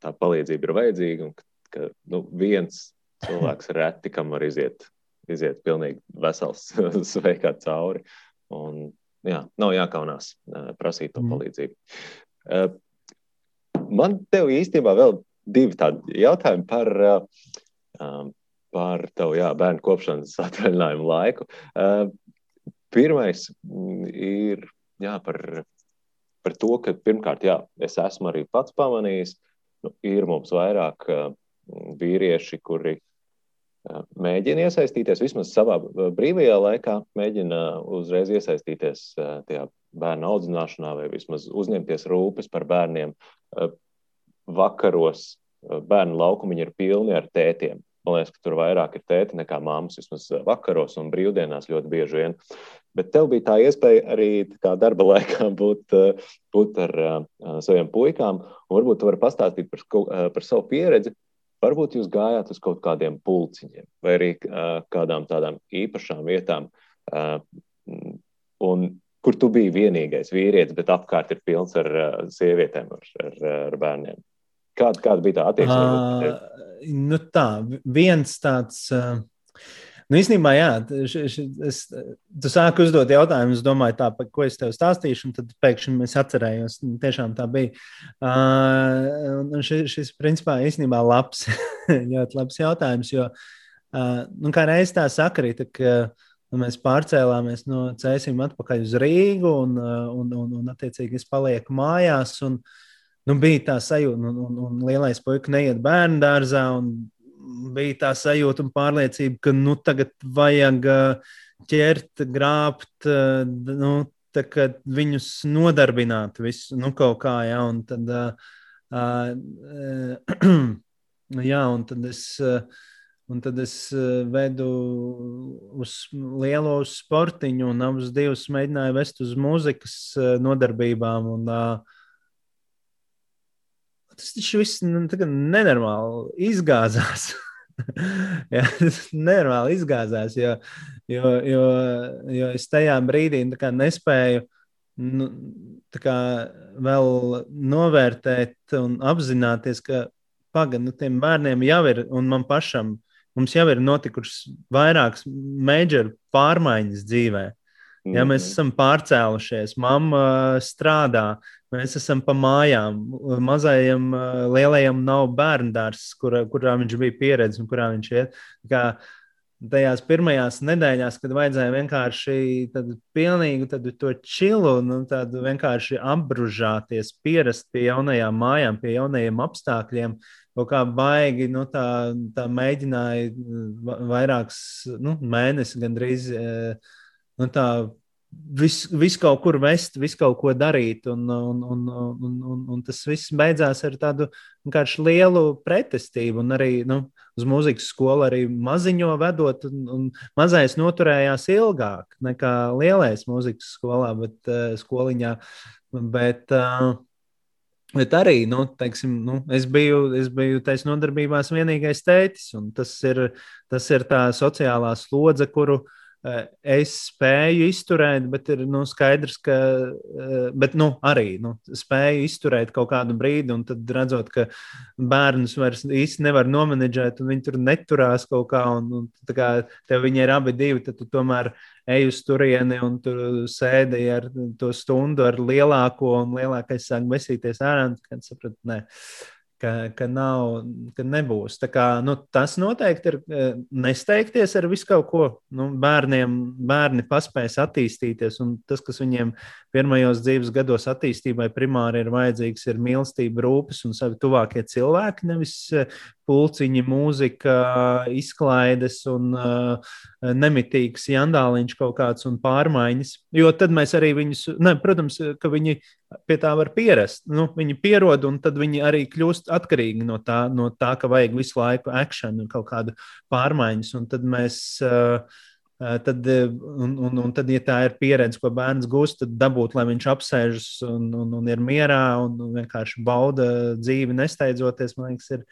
tā palīdzība ir vajadzīga un ka, ka nu, viens cilvēks reti kam var iziet, iziet pilnīgi vesels, <laughs> sveikā cauri. Un, jā, nav jākaunās prasīt to mm. palīdzību. Man te īstenībā vēl divi tādi jautājumi par, par tavu jā, bērnu kopšanas <laughs> atvaļinājumu laiku. Pirmais mm, ir jā, par, par to, ka pirmkārt, jā, es esmu arī pats pamanījis, nu, ir mums vairāk vīrieši, kuri mēģina iesaistīties vismaz savā brīvajā laikā, mēģina uzreiz iesaistīties tajā bērnu audzināšanā vai vismaz uzņemties rūpes par bērniem. Vakaros bērnu laukumiņi ir pilni ar tētiem. Man liekas, ka tur vairāk ir tēti nekā māmas, vismaz vakaros un brīvdienās ļoti bieži vien. Bet tev bija tā iespēja arī tā darba <laughs> laikā būt, būt ar saviem puikām. Varbūt tu vari pastāstīt par, par savu pieredzi. Varbūt jūs gājāt uz kaut kādiem pulciņiem vai arī uh, kādām tādām īpašām vietām, uh, un, kur tu biji vienīgais vīrietis, bet apkārt ir pilns ar uh, sievietēm, ar, ar, ar bērniem. Kāda, kāda bija tā attieksme? Uh, nu tā, viens tāds. Uh, Nu, īstenībā, jā, š, š, es, tu sāki uzdot jautājumus, domāju, tā, ko es tev stāstīšu, un tad pēkšņi es atcerējos, tiešām tā bija. Uh, un šis, šis, principā, īstenībā labs, <laughs> ļoti labs jautājums, jo, uh, nu, kā reiz tā sakrita, ka nu, mēs pārcēlāmies no Cēsīm atpakaļ uz Rīgu, un, un, un, un attiecīgi es palieku mājās, un, nu, bija tā sajūta, un, un, un lielais puika neiet bērnu dārzā. Bija tā sajūta un pārliecība, ka nu, tagad vajag ķert, grābt, nu, viņus nodarbināt visu, nu, kaut kā, ja, un tad, uh, <clears throat> uh, jā, un tad es. Uh, Un tad es vedu uz lielo sportiņu, un abus divus mēģināju vest uz mūzikas nodarbībām. Un, uh, tas taču viss nu, nenormāli izgāzās. <laughs> Jā, tas nenormāli izgāzās, jo, jo, jo, jo es tajā brīdī nespēju nu, vēl novērtēt un apzināties, ka pagaidi, nu, tiem bērniem jau ir, un man pašam, mums jau ir notikušas vairākas major pārmaiņas dzīvē. Ja mēs mhm. esam pārcēlušies, mamma strādā, Mēs esam pa mājām. Mazajam, lielajam nav bērnu dārsts, kur, kurā viņš bija pieredzējis un kurā viņš iet. Kā tajās pirmajās nedēļās, kad vajadzēja vienkārši tādu pilnīgu tādu to čilu, nu, tādu vienkārši apbružāties, pierast pie jaunajām mājām, pie jaunajiem apstākļiem. Kaut kā baigi, nu, tā, tā mēģināja vairākus nu, mēnešus gandrīz. Nu, tā visu vis kaut kur vest, visu kaut ko darīt. Un, un, un, un, un, un tas viss beidzās ar tādu lielu pretestību. Un arī nu, uz mūzikas skolu arī maziņo vedot, un, un mazais noturējās ilgāk nekā lielais mūzikas skolā, bet, uh, skoliņā. Bet, uh, Bet arī nu, teiksim, nu, es biju, es biju taisa nodarbībās vienīgais tētis, un tas ir, tas ir tā sociālā slodze, kuru uh, es spēju izturēt, bet ir nu, skaidrs, ka eh, bet, nu, arī nu, spēju izturēt kaut kādu brīdi, un tad redzot, ka bērnus vairs īsti nevar nomenedžēt, un viņi tur neturās kaut kā, un, un kā tev viņi ir abi divi, tad tu tomēr ej uz turieni un tur sēdi ar to stundu ar lielāko, un lielākais sāk besīties ārā, un kad sapratu, nē ka, ka, nav, ka nebūs. Kā, nu, tas noteikti ir e, nesteigties ar visu kaut ko. Nu, bērniem bērni paspējas attīstīties, un tas, kas viņiem pirmajos dzīves gados attīstībai primāri ir vajadzīgs, ir mīlestība, rūpes un savi tuvākie cilvēki, nevis e, pulciņi, mūzika, izklaides un uh, nemitīgs jandāliņš kaut kāds un pārmaiņas. Jo tad mēs arī viņus, ne, protams, ka viņi pie tā var pierast. Nu, viņi pierod, un tad viņi arī kļūst atkarīgi no tā, no tā ka vajag visu laiku akciju un kaut kādu pārmaiņas. Un tad mēs. Uh, Tad, un, un, un tad, ja tā ir pieredze, ko bērns gūst, tad dabūt, lai viņš apsēžas un, un, un ir mierā un vienkārši bauda dzīvi, nesteidzoties, man liekas, ir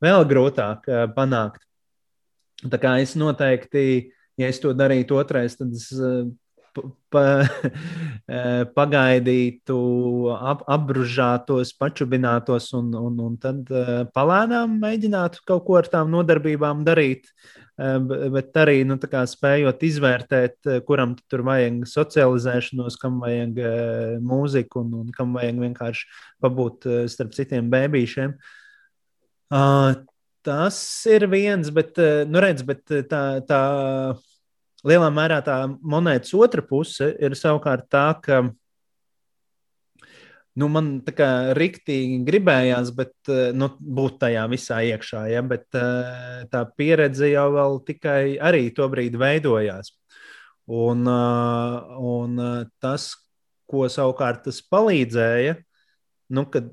vēl grūtāk panākt. Tā kā es noteikti, ja es to darītu otrais, tad es pa, <laughs> pagaidītu, ap, apbružātos, pačubinātos un, un, un tad palēnām mēģinātu kaut ko ar tām nodarbībām darīt. Bet arī nu, spējot izvērtēt, kuram tur vajag socializēšanos, kam vajag mūziku un, un kam vajag vienkārši pabūt starp citiem bērniem. Tas ir viens, bet, nu redz, bet tā, tā lielā mērā tā monētas otra puse ir savukārt tā, ka nu, man tā kā rīktīgi gribējās bet, nu, būt tajā visā iekšā, ja, bet tā pieredze jau vēl tikai arī to brīdi veidojās. Un, un tas, ko savukārt tas palīdzēja, nu, kad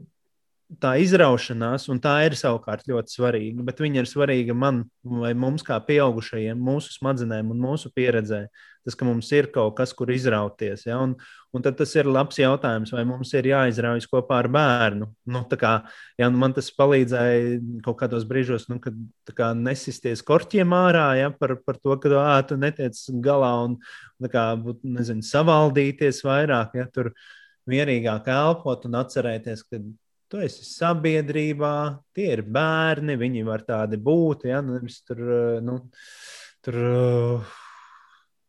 tā izraušanās, un tā ir savukārt ļoti svarīga, bet viņa ir svarīga man vai mums, kā pieaugušajiem, mūsu smadzenēm un mūsu pieredzē. Tas, ka mums ir kaut kas, kur izrauties. Ja? Un, un tad tas ir labs jautājums, vai mums ir jāizraujas kopā ar bērnu. Nu, kā, ja, nu, man tas palīdzēja kaut kādos brīžos, nu, kad kā, nesisties korķiem ārā ja? par, par to, ka ā, tu netiec galā un kā, nezinu, savaldīties vairāk. Ja? Tur, mierīgāk elpot un atcerēties, ka tu esi sabiedrībā, tie ir bērni, viņi var tādi būt. Ja? Nu, tur, eh, nu, tur uh,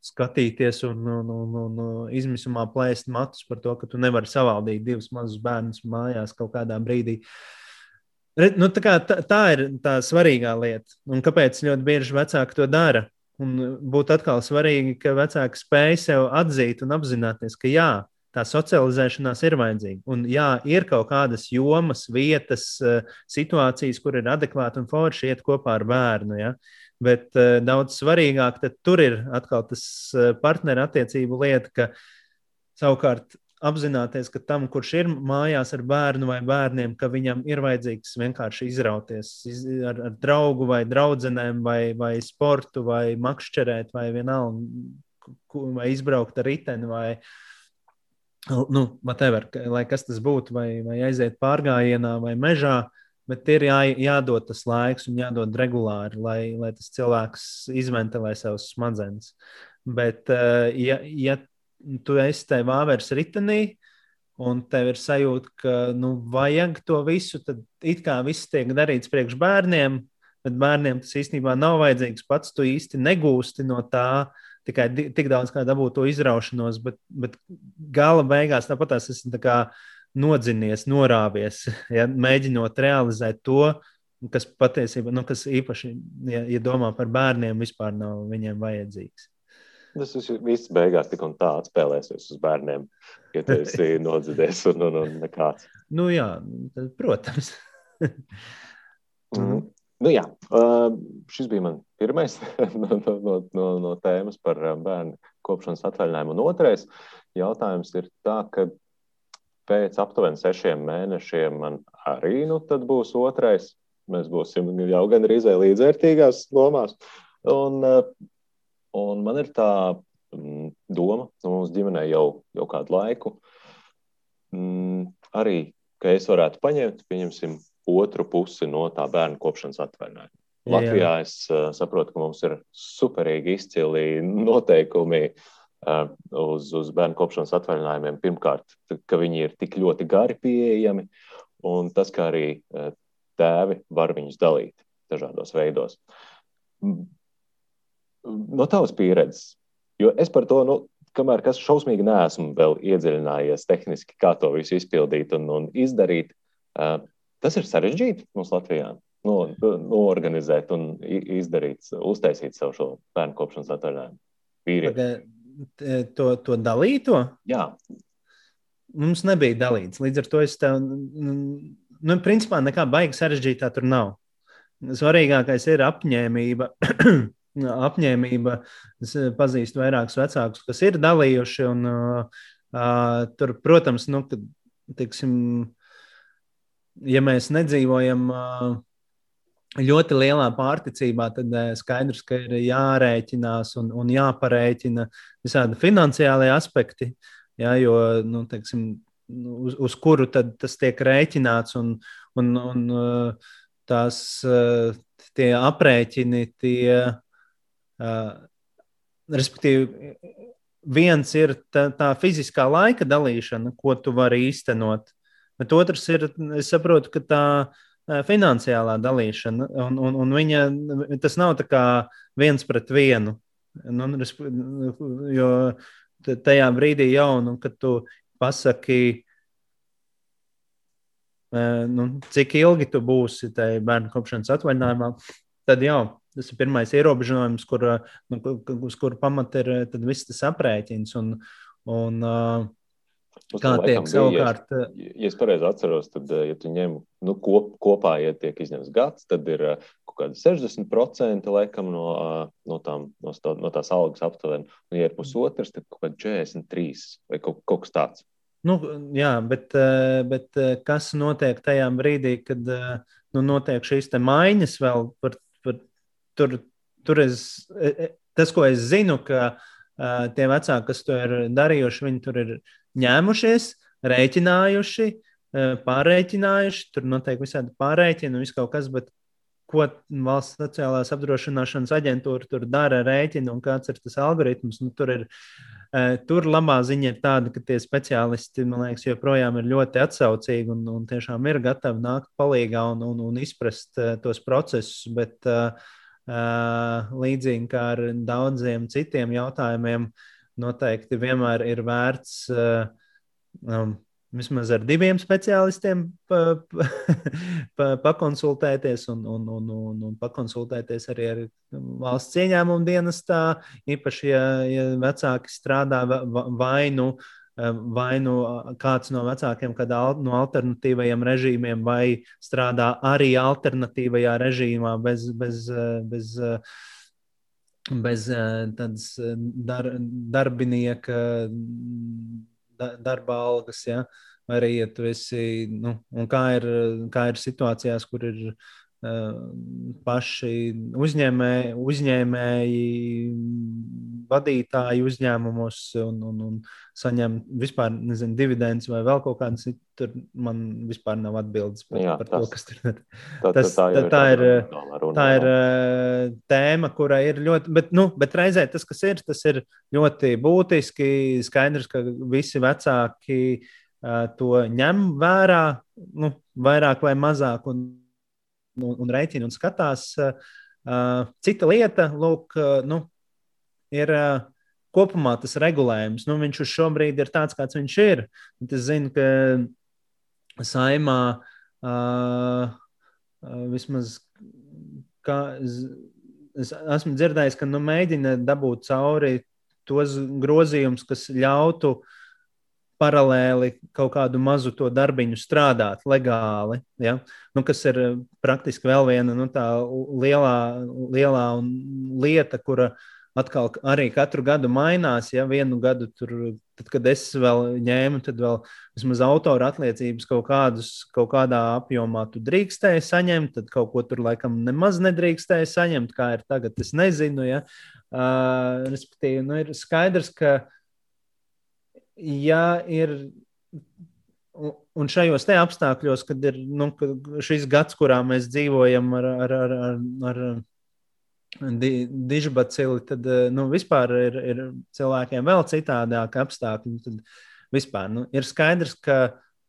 skatīties un, un, un, un izmisumā plēst matus par to, ka tu nevari savaldīt divus mazus bērnus mājās kaut kādā brīdī. Nu, tā, kā, tā, tā ir tā svarīgā lieta. Un kāpēc ļoti bieži vecāki to dara? Un būtu atkal svarīgi, ka vecāki spēj sev atzīt un apzināties, ka jā, tā socializēšanās ir vajadzīga. Un, jā, ir kaut kādas jomas, vietas, eh, situācijas, kur ir adekvāti un forši iet kopā ar bērnu. Ja? Bet uh, daudz svarīgāk tur ir atkal tas uh, partneru attiecību lieta, ka savukārt apzināties, ka tam, kurš ir mājās ar bērnu vai bērniem, ka viņam ir vajadzīgs vienkārši izrauties iz, ar, ar draugu vai draugiem, vai, vai sportu, vai makšķerēt, vai vienalga, vai izbraukt ar riteni. Vai, nu, whatever, lai kas tas būtu, vai, vai aiziet pārgājienā vai mežā, bet ir jā, jādod tas laiks un jādod regulāri, lai, lai tas cilvēks izventilē savus smadzenes. Bet, eh, ja, ja tu esi tajā vāveres ritenī, un tev ir sajūta, ka nu, vajag to visu, tad it kā viss tiek darīts priekš bērniem, bet bērniem tas īstenībā nav vajadzīgs. Pats tu īsti negūsti no tā, uh, tikai tik daudz kā dabūt to izraušanos, bet, bet gala beigās tāpat es esmu tā nodzinies, norāvies, <laughs> ja, mēģinot realizēt to, kas patiesībā, nu, kas īpaši, ja, ja domā par bērniem, vispār nav viņiem vajadzīgs. Tas viss beigās tik un tā atspēlēsies uz bērniem, ja tu esi <laughs> nodziedies un, un, un nekāds. Nu jā, protams. <laughs> mm. Nu, jā, šis bija mans pirmais <laughs> no, no, no, no tēmas par bērnu kopšanas atvaļinājumu. Un otrais jautājums ir tā, ka pēc aptuveni sešiem mēnešiem man arī nu, būs otrais. Mēs būsim jau gan arī līdzvērtīgās lomās. Un, un man ir tā mm, doma, nu, mums ģimenē jau, jau kādu laiku, mm, arī, ka es varētu paņemt, pieņemsim, otru pusi no tā bērnu kopšanas atvaļinājuma. Latvijā Jā. es uh, saprotu, ka mums ir superīgi izcili noteikumi uh, uz, uz bērnu kopšanas atvaļinājumiem. Pirmkārt, ka viņi ir tik ļoti gari pieejami, un tas, kā arī uh, tēvi var viņus dalīt dažādos veidos. No tavas pieredzes, jo es par to, nu, kamēr kas šausmīgi neesmu vēl iedziļinājies tehniski, kā to visu izpildīt un, un izdarīt, Tas ir sarežģīti mums Latvijā. Nu, noorganizēt un izdarīt, uztaisīt savu šo bērnu kopšanas atvaļinājumu. Vīrieši. To, to dalīto? Jā. Mums nebija dalīts. Līdz ar to es tev, nu, principā nekā baigi sarežģītā tur nav. Svarīgākais ir apņēmība. <clears throat> apņēmība. Es pazīstu vairākus vecākus, kas ir dalījuši. Un, uh, uh, tur, protams, nu, kad, tiksim, ja mēs nedzīvojam ļoti lielā pārticībā, tad skaidrs, ka ir jārēķinās un, un jāparēķina visādi finansiālie aspekti. Ja, jo, nu, teiksim, uz, uz kuru tas tiek rēķināts, un, un, un tās tie aprēķini, tie, respektīvi, viens ir tā, tā fiziskā laika dalīšana, ko tu vari īstenot, bet otrs ir, es saprotu, ka tā finansiālā dalīšana, un, un, un viņa, tas nav tā kā viens pret vienu. Nu, jo tajā brīdī jau, nu, kad tu pasaki, nu, cik ilgi tu būsi tajā bērnu kopšanas atvaļinājumā, tad jau tas ir pirmais ierobežojums, kur, nu, uz kuru pamata ir viss tas aprēķins. Un, un, uh, Kā tiek savukārt? Ja, ja es pareizi atceros, tad, ja tu ņem nu, kop, kopā, ja tiek izņemts gads, tad ir kaut kādi 60% laikam no, no, tām, no, no tās algas aptuveni. Un, ja ir pusotrs, tad kaut kādi 43 vai kaut, kaut kas tāds. Nu, jā, bet, bet kas notiek tajā brīdī, kad nu, notiek šīs maiņas vēl par, par tur, tur es, tas, ko es zinu, ka tie vecāki, kas to ir darījuši, viņi tur ir ņēmušies, rēķinājuši, pārreķinājuši. Tur noteikti visādi pārreķini un viss kaut kas, bet ko valsts sociālās apdrošināšanas aģentūra tur dara, rēķina un kāds ir tas algoritms. Nu, tur ir tur labā ziņa ir tāda, ka tie speciālisti, man liekas, joprojām ir ļoti atsaucīgi un, un tiešām ir gatavi nākt palīdzīgā un, un, un izprast tos procesus. Bet, līdzīgi kā ar daudziem citiem jautājumiem, noteikti vienmēr ir vērts uh, um, vismaz ar diviem speciālistiem pa, pa, <laughs> pa, pakonsultēties un, un, un, un, un pakonsultēties arī ar valsts ieņēmumu dienestā. Īpaši, ja, ja vecāki strādā vainu. Vai nu kāds no vecākiem, kad al, no alternatīvajiem režīmiem, vai strādā arī alternatīvajā režīmā bez, bez, bez uh, bez eh, tādas dar, darbinieka da, darba algas. Ja? Arī, ja tu esi, nu, kā ir, kā ir situācijās, kur ir uh, paši uzņēmē, uzņēmēji, vadītāji uzņēmumos un, un, un saņem vispār nezinu, dividendus vai vēl kaut kādas. Tur man vispār nav atbildes par, Jā, par tas, to, kas tur ir. Tā, tas, tā, tā, tā ir, runa, tā ir uh, tēma, kurai ir ļoti, bet, nu, bet reizē tas, kas ir, tas ir ļoti būtiski. Skaidrs, ka visi vecāki uh, to ņem vērā, nu, vairāk vai mazāk, un, un, un rēķina un skatās. Uh, cita lieta, lūk, uh, nu, ir uh, kopumā tas regulējums. Nu, viņš uz šo brīdi ir tāds, kāds viņš ir. Es zinu, ka saimā uh, uh, vismaz. Kā, es esmu dzirdējis, ka nu, mēģina dabūt cauri tos grozījumus, kas ļautu paralēli kaut kādu mazu to darbiņu strādāt legāli. Ja? Nu, kas ir praktiski vēl viena nu, lielā, lielā lieta, kura atkal arī katru gadu mainās. Ja vienu gadu tur, tad, kad es vēl ņēmu, tad vēl vismaz autora atliecības kaut, kādus, kaut kādā apjomā tu drīkstēji saņemt, tad kaut ko tur laikam nemaz nedrīkstēji saņemt, kā ir tagad. Es nezinu, ja. Uh, respektīvi, nu, ir skaidrs, ka ja ir. Un šajos te apstākļos, kad ir nu, šis gads, kurā mēs dzīvojam ar, ar, ar, ar, ar di, dižbacili, tad nu, vispār ir, ir cilvēkiem vēl citādāki apstākļi. Tad vispār nu, ir skaidrs, ka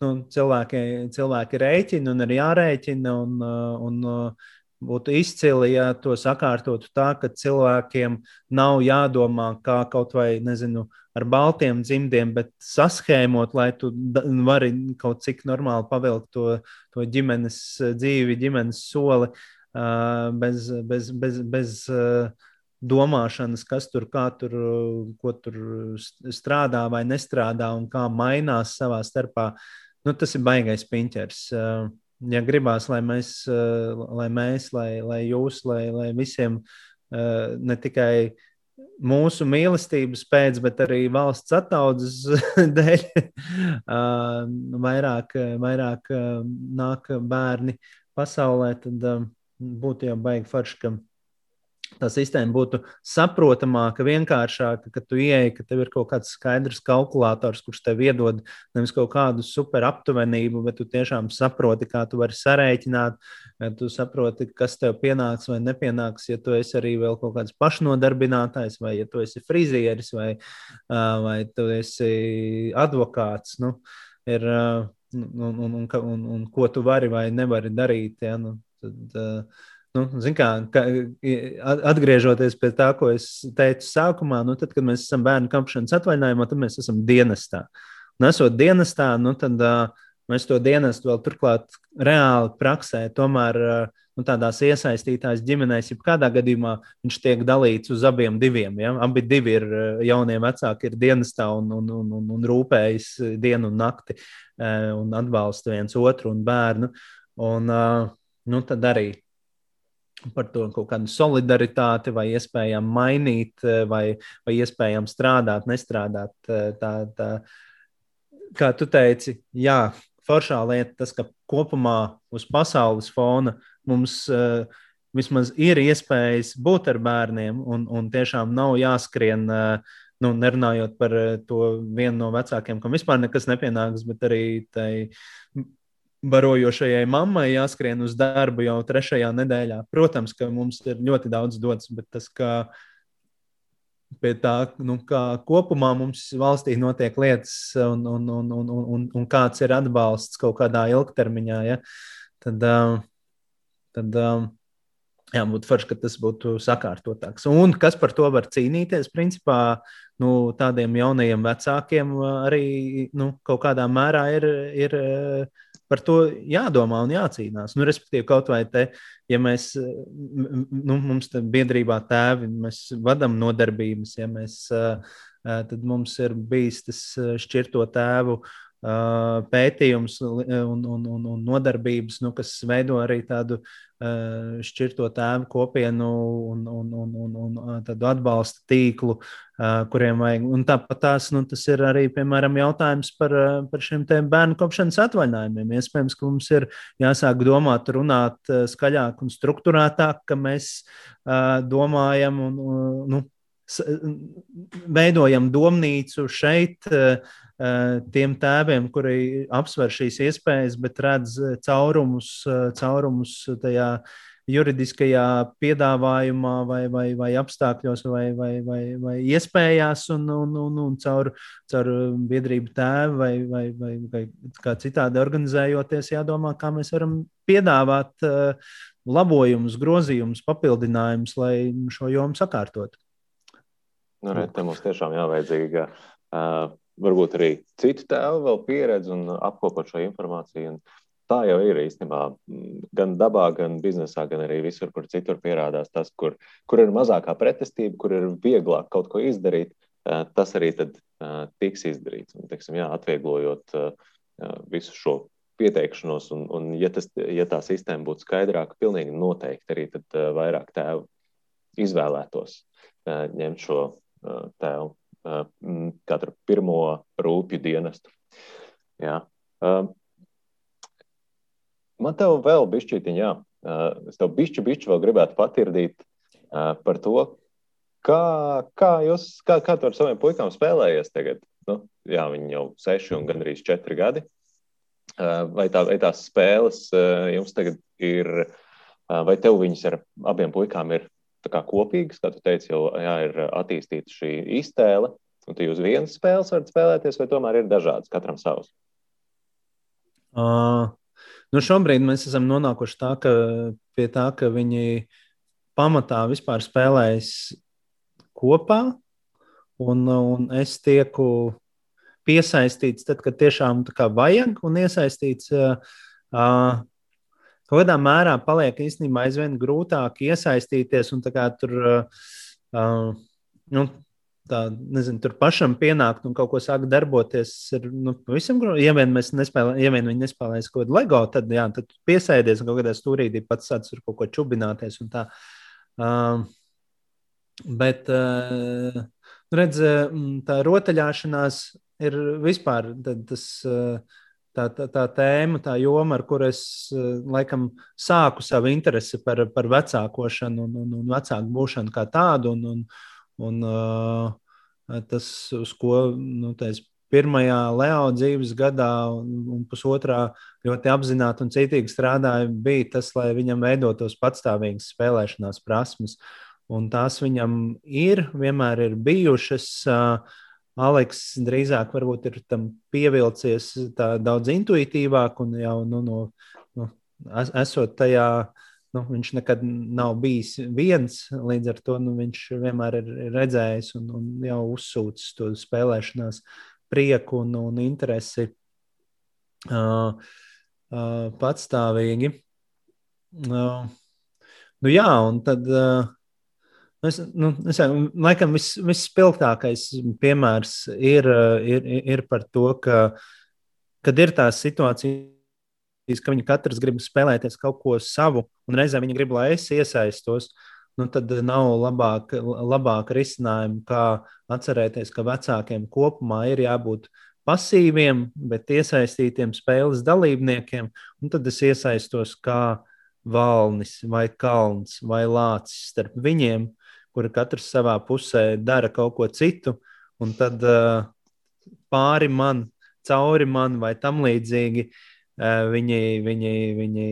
nu, cilvēki, cilvēki rēķina un ir jārēķina. Un, un, Būtu izcili, ja to sakārtotu tā, ka cilvēkiem nav jādomā, kā kaut vai nezinu, ar baltiem dzimdiem, bet saskēmot, lai tu vari kaut cik normāli pavilkt to, to ģimenes dzīvi, ģimenes soli bez, bez, bez, bez domāšanas, kas tur, kā tur, ko tur strādā vai nestrādā un kā mainās savā starpā. Nu, tas ir baisais piņķers. Ja gribās, lai mēs, lai, mēs, lai, lai jūs, lai, lai visiem ne tikai mūsu mīlestības pēc, bet arī valsts attaudzes <laughs> dēļ vairāk, vairāk nāk bērni pasaulē, tad būtu jau baigi forši, ka tā sistēma būtu saprotamāka, vienkāršāka, ka tu ieej, ka tev ir kaut kāds skaidrs kalkulators, kurš tev iedod nevis kaut kādu super aptuvenību, bet tu tiešām saproti, kā tu vari sarēķināt, tu saproti, kas tev pienāks vai nepienāks, ja tu esi arī vēl kaut kāds pašnodarbinātājs, vai ja tu esi frizieris, vai, vai tu esi advokāts. Nu, ir, un, un, un, un, un ko tu vari vai nevari darīt. Ja, nu, tad, uh, Nu, kā, ka, atgriežoties pie tā, ko es teicu sākumā, nu, tad, kad mēs esam bērnu kapšanas atvaļinājumā, tad mēs esam dienestā. Un esot dienestā, nu, tad uh, mēs to dienestu vēl turklāt reāli praksē, tomēr uh, nu, tādās iesaistītās ģimenēs, ja kādā gadījumā viņš tiek dalīts uz abiem diviem. Ja? Abi divi ir jaunie vecāki, ir dienestā un, un, un, un, un rūpējas dienu un nakti un atbalsta viens otru un bērnu. Un, uh, nu, tad arī par to kaut kādu solidaritāti, vai iespējām mainīt, eh, vai, vai iespējām strādāt, nestrādāt. Eh, tā, tā, kā tu teici, jā, foršā lieta tas, ka kopumā uz pasaules fona mums uh, vismaz ir iespējas būt ar bērniem, un, un tiešām nav jāskrien. Uh, Nu, nerunājot par to vienu no vecākiem, kam vispār nekas nepienāks, bet arī tai barojošajai mammai jāskrien uz darbu jau trešajā nedēļā. Protams, ka mums ir ļoti daudz dots, bet tas, kā pie tā, nu, kā kopumā mums valstī notiek lietas un, un, un, un, un, un kāds ir atbalsts kaut kādā ilgtermiņā, ja, tad, tad jā, būtu forši, ka tas būtu sakārtotāks. Un kas par to var cīnīties? Principā nu, tādiem jaunajiem vecākiem arī nu, kaut kādā mērā ir. ir par to jādomā un jācīnās. Nu, respektīvi, kaut vai te, ja mēs, nu, mums biedrībā tēvi, mēs vadām nodarbības, ja mēs, tad mums ir bijis tas šķirto tēvu pētījums un, un, un, un nodarbības, nu, kas veido arī tādu šķirto tēvu kopienu un, un, un, un, un tādu atbalsta tīklu, kuriem vajag. Un tāpat tās, nu, tas ir arī, piemēram, jautājums par, par šiem bērnu kopšanas atvaļinājumiem. Iespējams, ka mums ir jāsāk domāt, runāt skaļāk un struktūrētāk, ka mēs domājam un, nu, veidojam domnīcu šeit tiem tēviem, kuri apsver šīs iespējas, bet redz caurumus, caurumus tajā juridiskajā piedāvājumā, vai, vai, vai apstākļos, vai, vai, vai, vai iespējās, un, un, un, un caur, caur biedrību tēvu vai, vai, vai, vai kā citādi organizējoties, jādomā, kā mēs varam piedāvāt labojumus, grozījumus, papildinājumus, lai šo jomu sakārtotu. Nu, re, te mums tiešām jāvajadzīga uh, varbūt arī citu tēvu vēl pieredzi un apkopot šo informāciju. Un tā jau ir īstenībā gan dabā, gan biznesā, gan arī visur, kur citur parādās tas, kur, kur ir mazākā pretestība, kur ir vieglāk kaut ko izdarīt. Uh, tas arī tad, uh, tiks izdarīts. Un, teiksim, jā, atvieglojot uh, visu šo pieteikšanos, un, un ja, tas, ja tā sistēma būtu skaidrāka, pilnīgi noteikti arī tad, vairāk tēvu izvēlētos ņemt šo tēlu, katru pirmo rūpju dienestu. Jā. Man te vēl bišķītiņ, jā, es tev bišķi, bišķi vēl gribētu patirdīt par to, kā, kā jūs, kā, kā tu ar saviem puikām spēlējies tagad? Nu, jā, viņi jau seši un gandrīz četri gadi. Vai, tā, vai tās spēles jums tagad ir, vai tev viņas ar abiem puikām ir kopīgas, kā tu teici, jau jā, ir attīstīta šī iztēle. Un tu uz vienas spēles varat spēlēties, vai tomēr ir dažādas, katram savs? Uh, nu šobrīd mēs esam nonākuši tā, ka, pie tā, ka viņi pamatā vispār spēlējas kopā. un, un es tieku piesaistīts tad, kad tiešām vajag, un iesaistīts. Uh, Kaut kādā mērā paliek īstenībā aizvien grūtāk iesaistīties un tur, uh, nu, tā, nezinu, tur pašam pienākt un kaut ko sākt darboties. Ir nu, grūti. Ja vien, nespēlē, ja vien viņi nespēlēs kaut kādu LEGO, tad, jā, tad piesēdies un kaut kādā stūrītī pats sāc ar kaut ko čubināties. Uh, bet, uh, redz, tā rotaļāšanās ir vispār tas. Uh, tā, tā, tā tēma, tā joma, ar kuru es laikam sāku savu interesi par, par vecākošanu un, un, un vecāku būšanu kā tādu. Un, un, un, uh, tas, uz ko nu, tais, pirmajā Leo dzīves gadā un, un pusotrā ļoti apzināti un citīgi strādāja, bija tas, lai viņam veidotos patstāvīgas spēlēšanās prasmes. Un tās viņam ir, vienmēr ir bijušas. Uh, Aleks drīzāk varbūt ir tam pievilcies daudz intuitīvāk un jau nu, no, nu, esot tajā. Nu, viņš nekad nav bijis viens, līdz ar to nu, viņš vienmēr ir redzējis un, un jau uzsūcis to spēlēšanās prieku un, un interesi uh, uh, patstāvīgi. Uh, nu, jā, un tad uh, Es, nu, es, laikam vis, visspilgtākais piemērs ir, ir, ir par to, ka, kad ir tās situācijas, ka viņi katrs grib spēlēties kaut ko savu, un reizē viņi grib, lai es iesaistos. Nu, tad nav labāk, labāk risinājumu, kā atcerēties, ka vecākiem kopumā ir jābūt pasīviem, bet iesaistītiem spēles dalībniekiem. Tad es iesaistos kā valnis vai kalns vai lācis starp viņiem kuri katrs savā pusē dara kaut ko citu, un tad uh, pāri man, cauri man vai tam līdzīgi. Uh, viņi viņi, viņi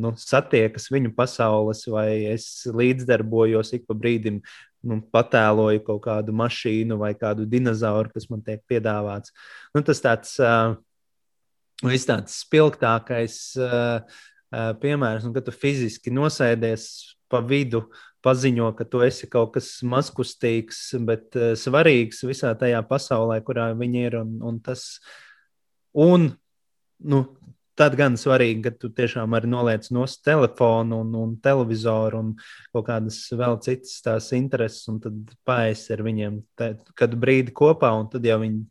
nu, satiekas viņu pasaules, vai es līdzdarbojos ik pa brīdim, nu, patēloju kaut kādu mašīnu vai kādu dinozauru, kas man tiek piedāvāts. Nu, tas tāds, uh, tāds spilgtākais uh, piemērs, un kad tu fiziski nosēdies pa vidu paziņo, ka tu esi kaut kas mazkustīgs, bet uh, svarīgs visā tajā pasaulē, kurā viņi ir. Un, un tas, un, nu, tad gan svarīgi, ka tu tiešām arī noliec no telefona un, un televizoru un kaut kādas vēl citas tās intereses, un tad paēst ar viņiem kādu brīdi kopā, un tad jau viņi,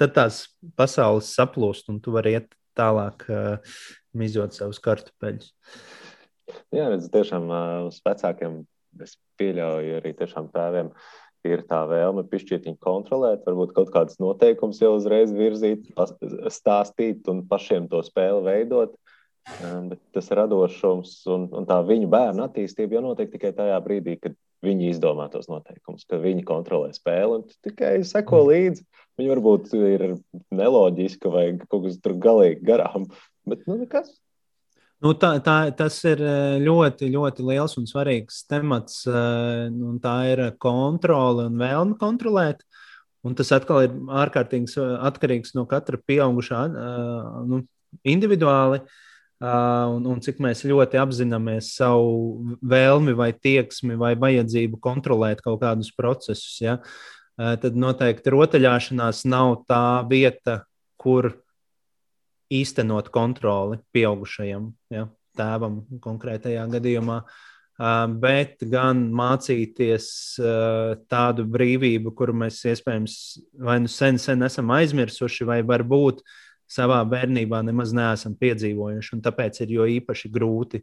tad tās pasaules saplūst, un tu vari iet tālāk, uh, mizot savus kartupeļus. Jā, redz, tiešām uz vecākiem es pieļauju arī tiešām tēviem. Ir tā vēlme pišķiet viņu kontrolēt, varbūt kaut kādas noteikumus jau uzreiz virzīt, stāstīt un pašiem to spēli veidot. Bet tas radošums un, un tā viņu bērnu attīstība jau notiek tikai tajā brīdī, kad viņi izdomā tos noteikumus, kad viņi kontrolē spēli un tikai seko mm. līdzi. Viņi varbūt ir neloģiski vai kaut kas tur galīgi garām, bet nu nekas. Nu, tā, tā, tas ir eh, ļoti, ļoti liels un svarīgs temats. Eh, un tā ir kontrole un vēlme kontrolēt. Un tas atkal ir ārkārtīgi atkarīgs no katra pieaugušā eh, nu, individuāli. Un, un cik mēs ļoti apzināmies savu vēlmi, vai tieksmi, vai vajadzību kontrolēt kaut kādus procesus, ja? tad noteikti rotaļāšanās nav tā vieta, kur īstenot kontroli pieaugušajam, ja, tēvam konkrētajā gadījumā, bet gan mācīties tādu brīvību, kuru mēs iespējams vai nu sen, sen esam aizmirsuši, vai varbūt savā bērnībā nemaz neesam piedzīvojuši. Tāpēc ir jo īpaši grūti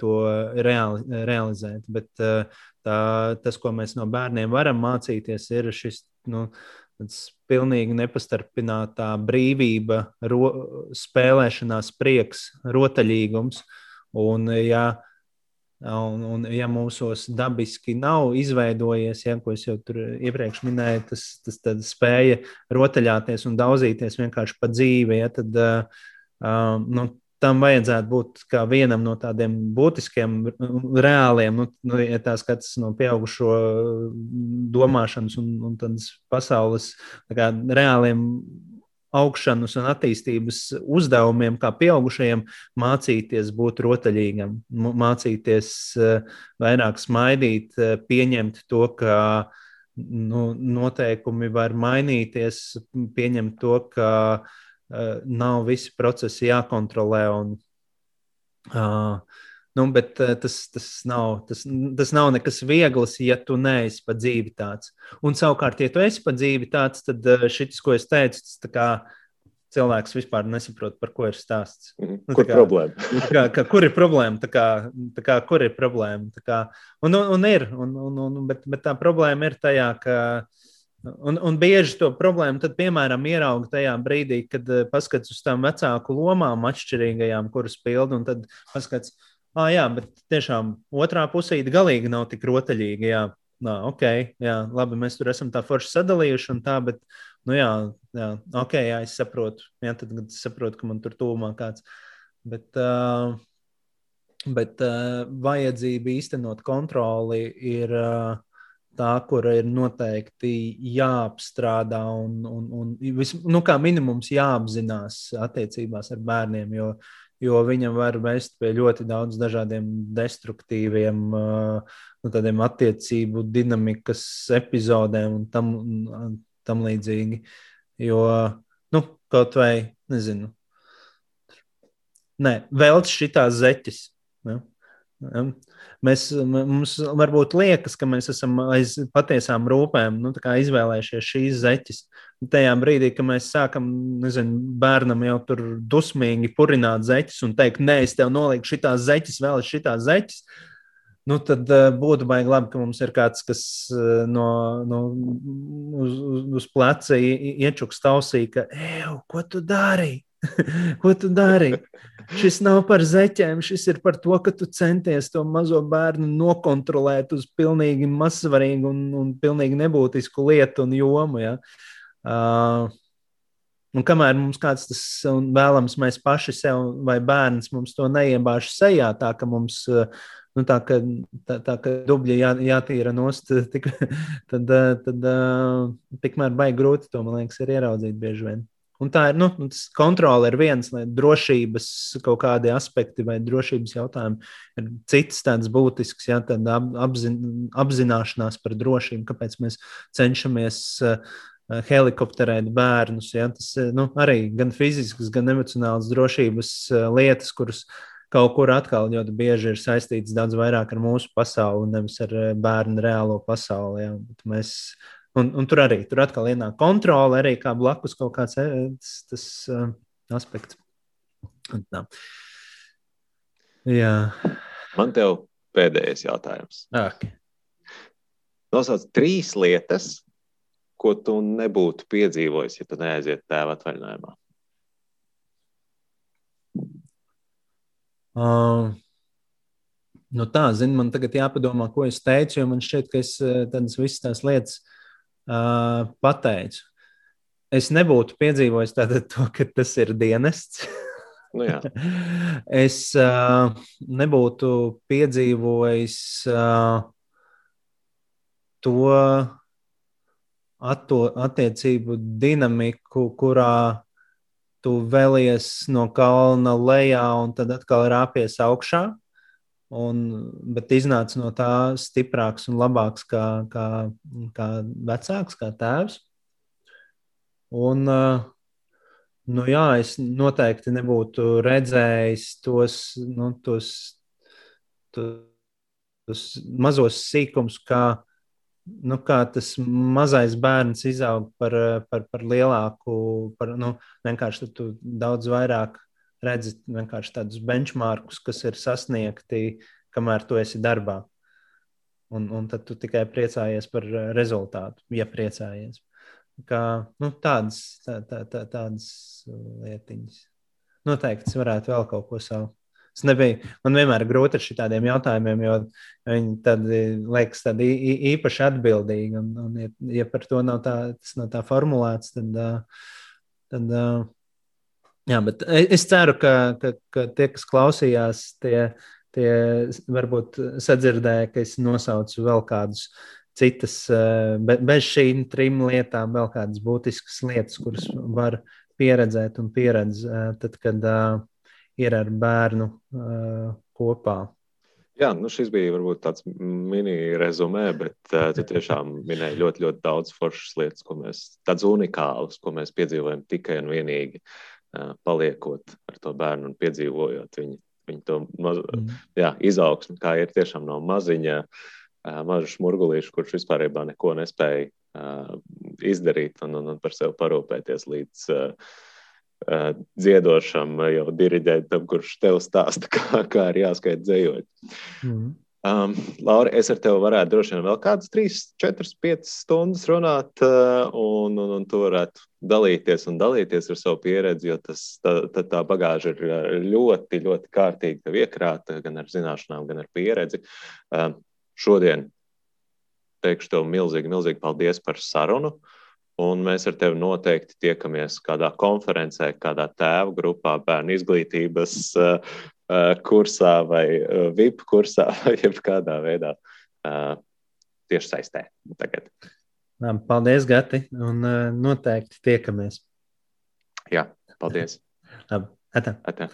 to reali, realizēt. Bet tā, tas, ko mēs no bērniem varam mācīties, ir šis. Nu, tāds pilnīgi nepastarpinātā brīvība, ro, spēlēšanās prieks, rotaļīgums. Un, ja, un, un, ja mūsos dabiski nav izveidojies, ja, ko es jau tur iepriekš minēju, tas, tas spēja rotaļāties un daudzīties vienkārši pa dzīvi, ja, tad uh, nu, tam vajadzētu būt kā vienam no tādiem būtiskiem, reāliem, nu, nu, ja tā skatas no pieaugušo domāšanas un, un tādas pasaules tā reāliem augšanas un attīstības uzdevumiem, kā pieaugušajiem, mācīties būt rotaļīgam, mācīties vairāk smaidīt, pieņemt to, ka nu, noteikumi var mainīties, pieņemt to, ka uh, nav visi procesi jākontrolē. Un, uh, nu, bet uh, tas, tas, nav, tas, tas nav nekas viegls, ja tu neesi pa dzīvi tāds. Un savukārt, ja tu esi pa dzīvi tāds, tad uh, šis, ko es teicu, tas kā cilvēks vispār nesaprot, par ko ir stāsts. Mm -hmm. nu, kur, kā, problēma? <laughs> kā, kā, kur ir problēma? Tā kā, tā kā, kur ir problēma? Tā kā, un, un, un ir, un, un, un, bet, bet tā problēma ir tajā, ka. Un, un bieži to problēmu, tad, piemēram, ierauga tajā brīdī, kad uh, paskatās uz tām vecāku lomām, atšķirīgajām, kuras pilda, un tad paskatās, ah, jā, bet tiešām otrā pusē galīgi nav tik rotaļīga. Jā, Nā, ok, jā, labi, mēs tur esam tā forši sadalījuši, un tā, bet Nu, jā, jā, ok, jā, es saprotu. Jā, tad es saprotu, ka man tur tūmā kāds. Bet, uh, bet uh, vajadzība īstenot kontroli ir uh, tā, kur ir noteikti jāapstrādā un, un, un vis, nu, kā minimums jāapzinās attiecībās ar bērniem. Jo, jo viņam var vest pie ļoti daudz dažādiem destruktīviem nu, attiecību dinamikas epizodēm un tam tam līdzīgi. Jo, nu, kaut vai, nezinu, Nē, velc šitās zeķes. Ja? Ja? Mēs, mums varbūt liekas, ka mēs esam aiz patiesām rūpēm nu, izvēlējušies šīs zeķes. Tajā brīdī, kad mēs sākam nezinu, bērnam jau tur dusmīgi purināt zeķes un teikt, nē, es tev nolieku šitās zeķes, vēl šitās zeķes, nu, tad uh, būtu baigi labi, ka mums ir kāds, kas uh, no, no, uz, uz pleca iečuks tausī, ka, ej, ko tu dari? <laughs> ko tu dari? Šis nav par zeķēm, šis ir par to, ka tu centies to mazo bērnu nokontrolēt uz pilnīgi mazsvarīgu un, un pilnīgi nebūtisku lietu un jomu. Ja? Uh, Un kamēr mums kāds tas vēlams, mēs paši sev vai bērns mums to neiebāž sejā, tā ka mums uh, nu, tā, ka, tā, tā ka dubļi jā, jātīra nost, <laughs> tik, tad, tad tikmēr baigi grūti to, man liekas, ir ieraudzīt bieži vien. Un tā ir, nu, tas kontrole ir viens, drošības kaut kādi aspekti vai drošības jautājumi ir cits tāds būtisks, ja tāda apzin, apzināšanās par drošību, kāpēc mēs cenšamies uh, helikopterēt bērnus. Ja? Tas nu, arī gan fizisks, gan emocionāls drošības uh, lietas, kuras kaut kur atkal ļoti bieži ir saistīts daudz vairāk ar mūsu pasauli, nevis ar eh, bērnu reālo pasauli. Ja. Mēs, un, un tur arī tur atkal ienāk kontrole, arī kā blakus kaut kāds eh, tas, tas uh, aspekts. Un, tā. Jā. Man te pēdējais jautājums. Okay. Nosauc trīs lietas, ko tu nebūtu piedzīvojis, ja tu neaizietu tēva atvaļinājumā. Uh, Nu tā, zini, man tagad jāpadomā, ko es teicu, jo man šķiet, ka es tādas visas tās lietas uh, pateicu. Es nebūtu piedzīvojis to, ka tas ir dienests. Nu <laughs> es uh, nebūtu piedzīvojis uh, to atto, attiecību dinamiku, kurā tu vēlies no kalna lejā un tad atkal rāpies augšā. Un, bet iznāca no tā stiprāks un labāks kā, kā, kā vecāks, kā tēvs. Un, nu jā, es noteikti nebūtu redzējis tos, nu, tos, tos mazos sīkumus, kā, nu, kā tas mazais bērns izaug par, par, par lielāku, par, nu, vienkārši tu daudz vairāk redzi vienkārši tādus benchmarkus, kas ir sasniegti, kamēr tu esi darbā. Un, un tad tu tikai priecājies par rezultātu, ja priecājies. Kā, nu, tādas, tā, tā, tā, tādas lietiņas. Noteikti es varētu vēl kaut ko savu Es nebiju, man vienmēr ir grūti ar šādiem jautājumiem, jo viņi tad liekas tādi īpaši atbildīgi. Un, un ja, ja par to nav tā, tas nav tā formulēts, tad, tad jā, bet es ceru, ka, ka, ka tie, kas klausījās, tie, tie varbūt sadzirdēja, ka es nosaucu vēl kādus citas, be, bez šīm trim lietām, vēl kādas būtiskas lietas, kuras var pieredzēt un pieredzēt, tad, kad ir ar bērnu kopā. Jā, nu šis bija varbūt tāds mini-rezumē, bet uh, tu tiešām minēji ļoti, ļoti daudz foršas lietas, ko mēs, tādas unikālas, ko mēs piedzīvojam tikai un vienīgi uh, paliekot ar to bērnu un piedzīvojot viņu, viņu to maz, mm. jā, izaugsmu, kā ir tiešām no maziņa, maža šmurgulīša, kurš vispār neko nespēja izdarīt un, un, un par sevi parūpēties līdz dziedošam, jau diriģētam, kurš tev stāsta, <laughs> kā, kā ir jāskaita dzējot. Mm. Um, Laura, es ar tevi varētu droši vien vēl kādas 3, 4, 5 stundas runāt, uh, un, un, un tu varētu dalīties un dalīties ar savu pieredzi, jo tas, tā, tā, tā bagāža ir ļoti, ļoti kārtīgi iekrāta, gan ar zināšanām, gan ar pieredzi. Uh, šodien teikšu tev milzīgi, milzīgi paldies par sarunu. Uh, Un mēs ar tevi noteikti tiekamies kādā konferencē, kādā tēva grupā, bērnu izglītības uh, uh, kursā vai uh, VIP kursā, <laughs> vai jebkādā veidā uh, tieši saistē. Tagad. Paldies, Gati, un noteikti tiekamies. Jā, paldies. Labi, atā. Atā.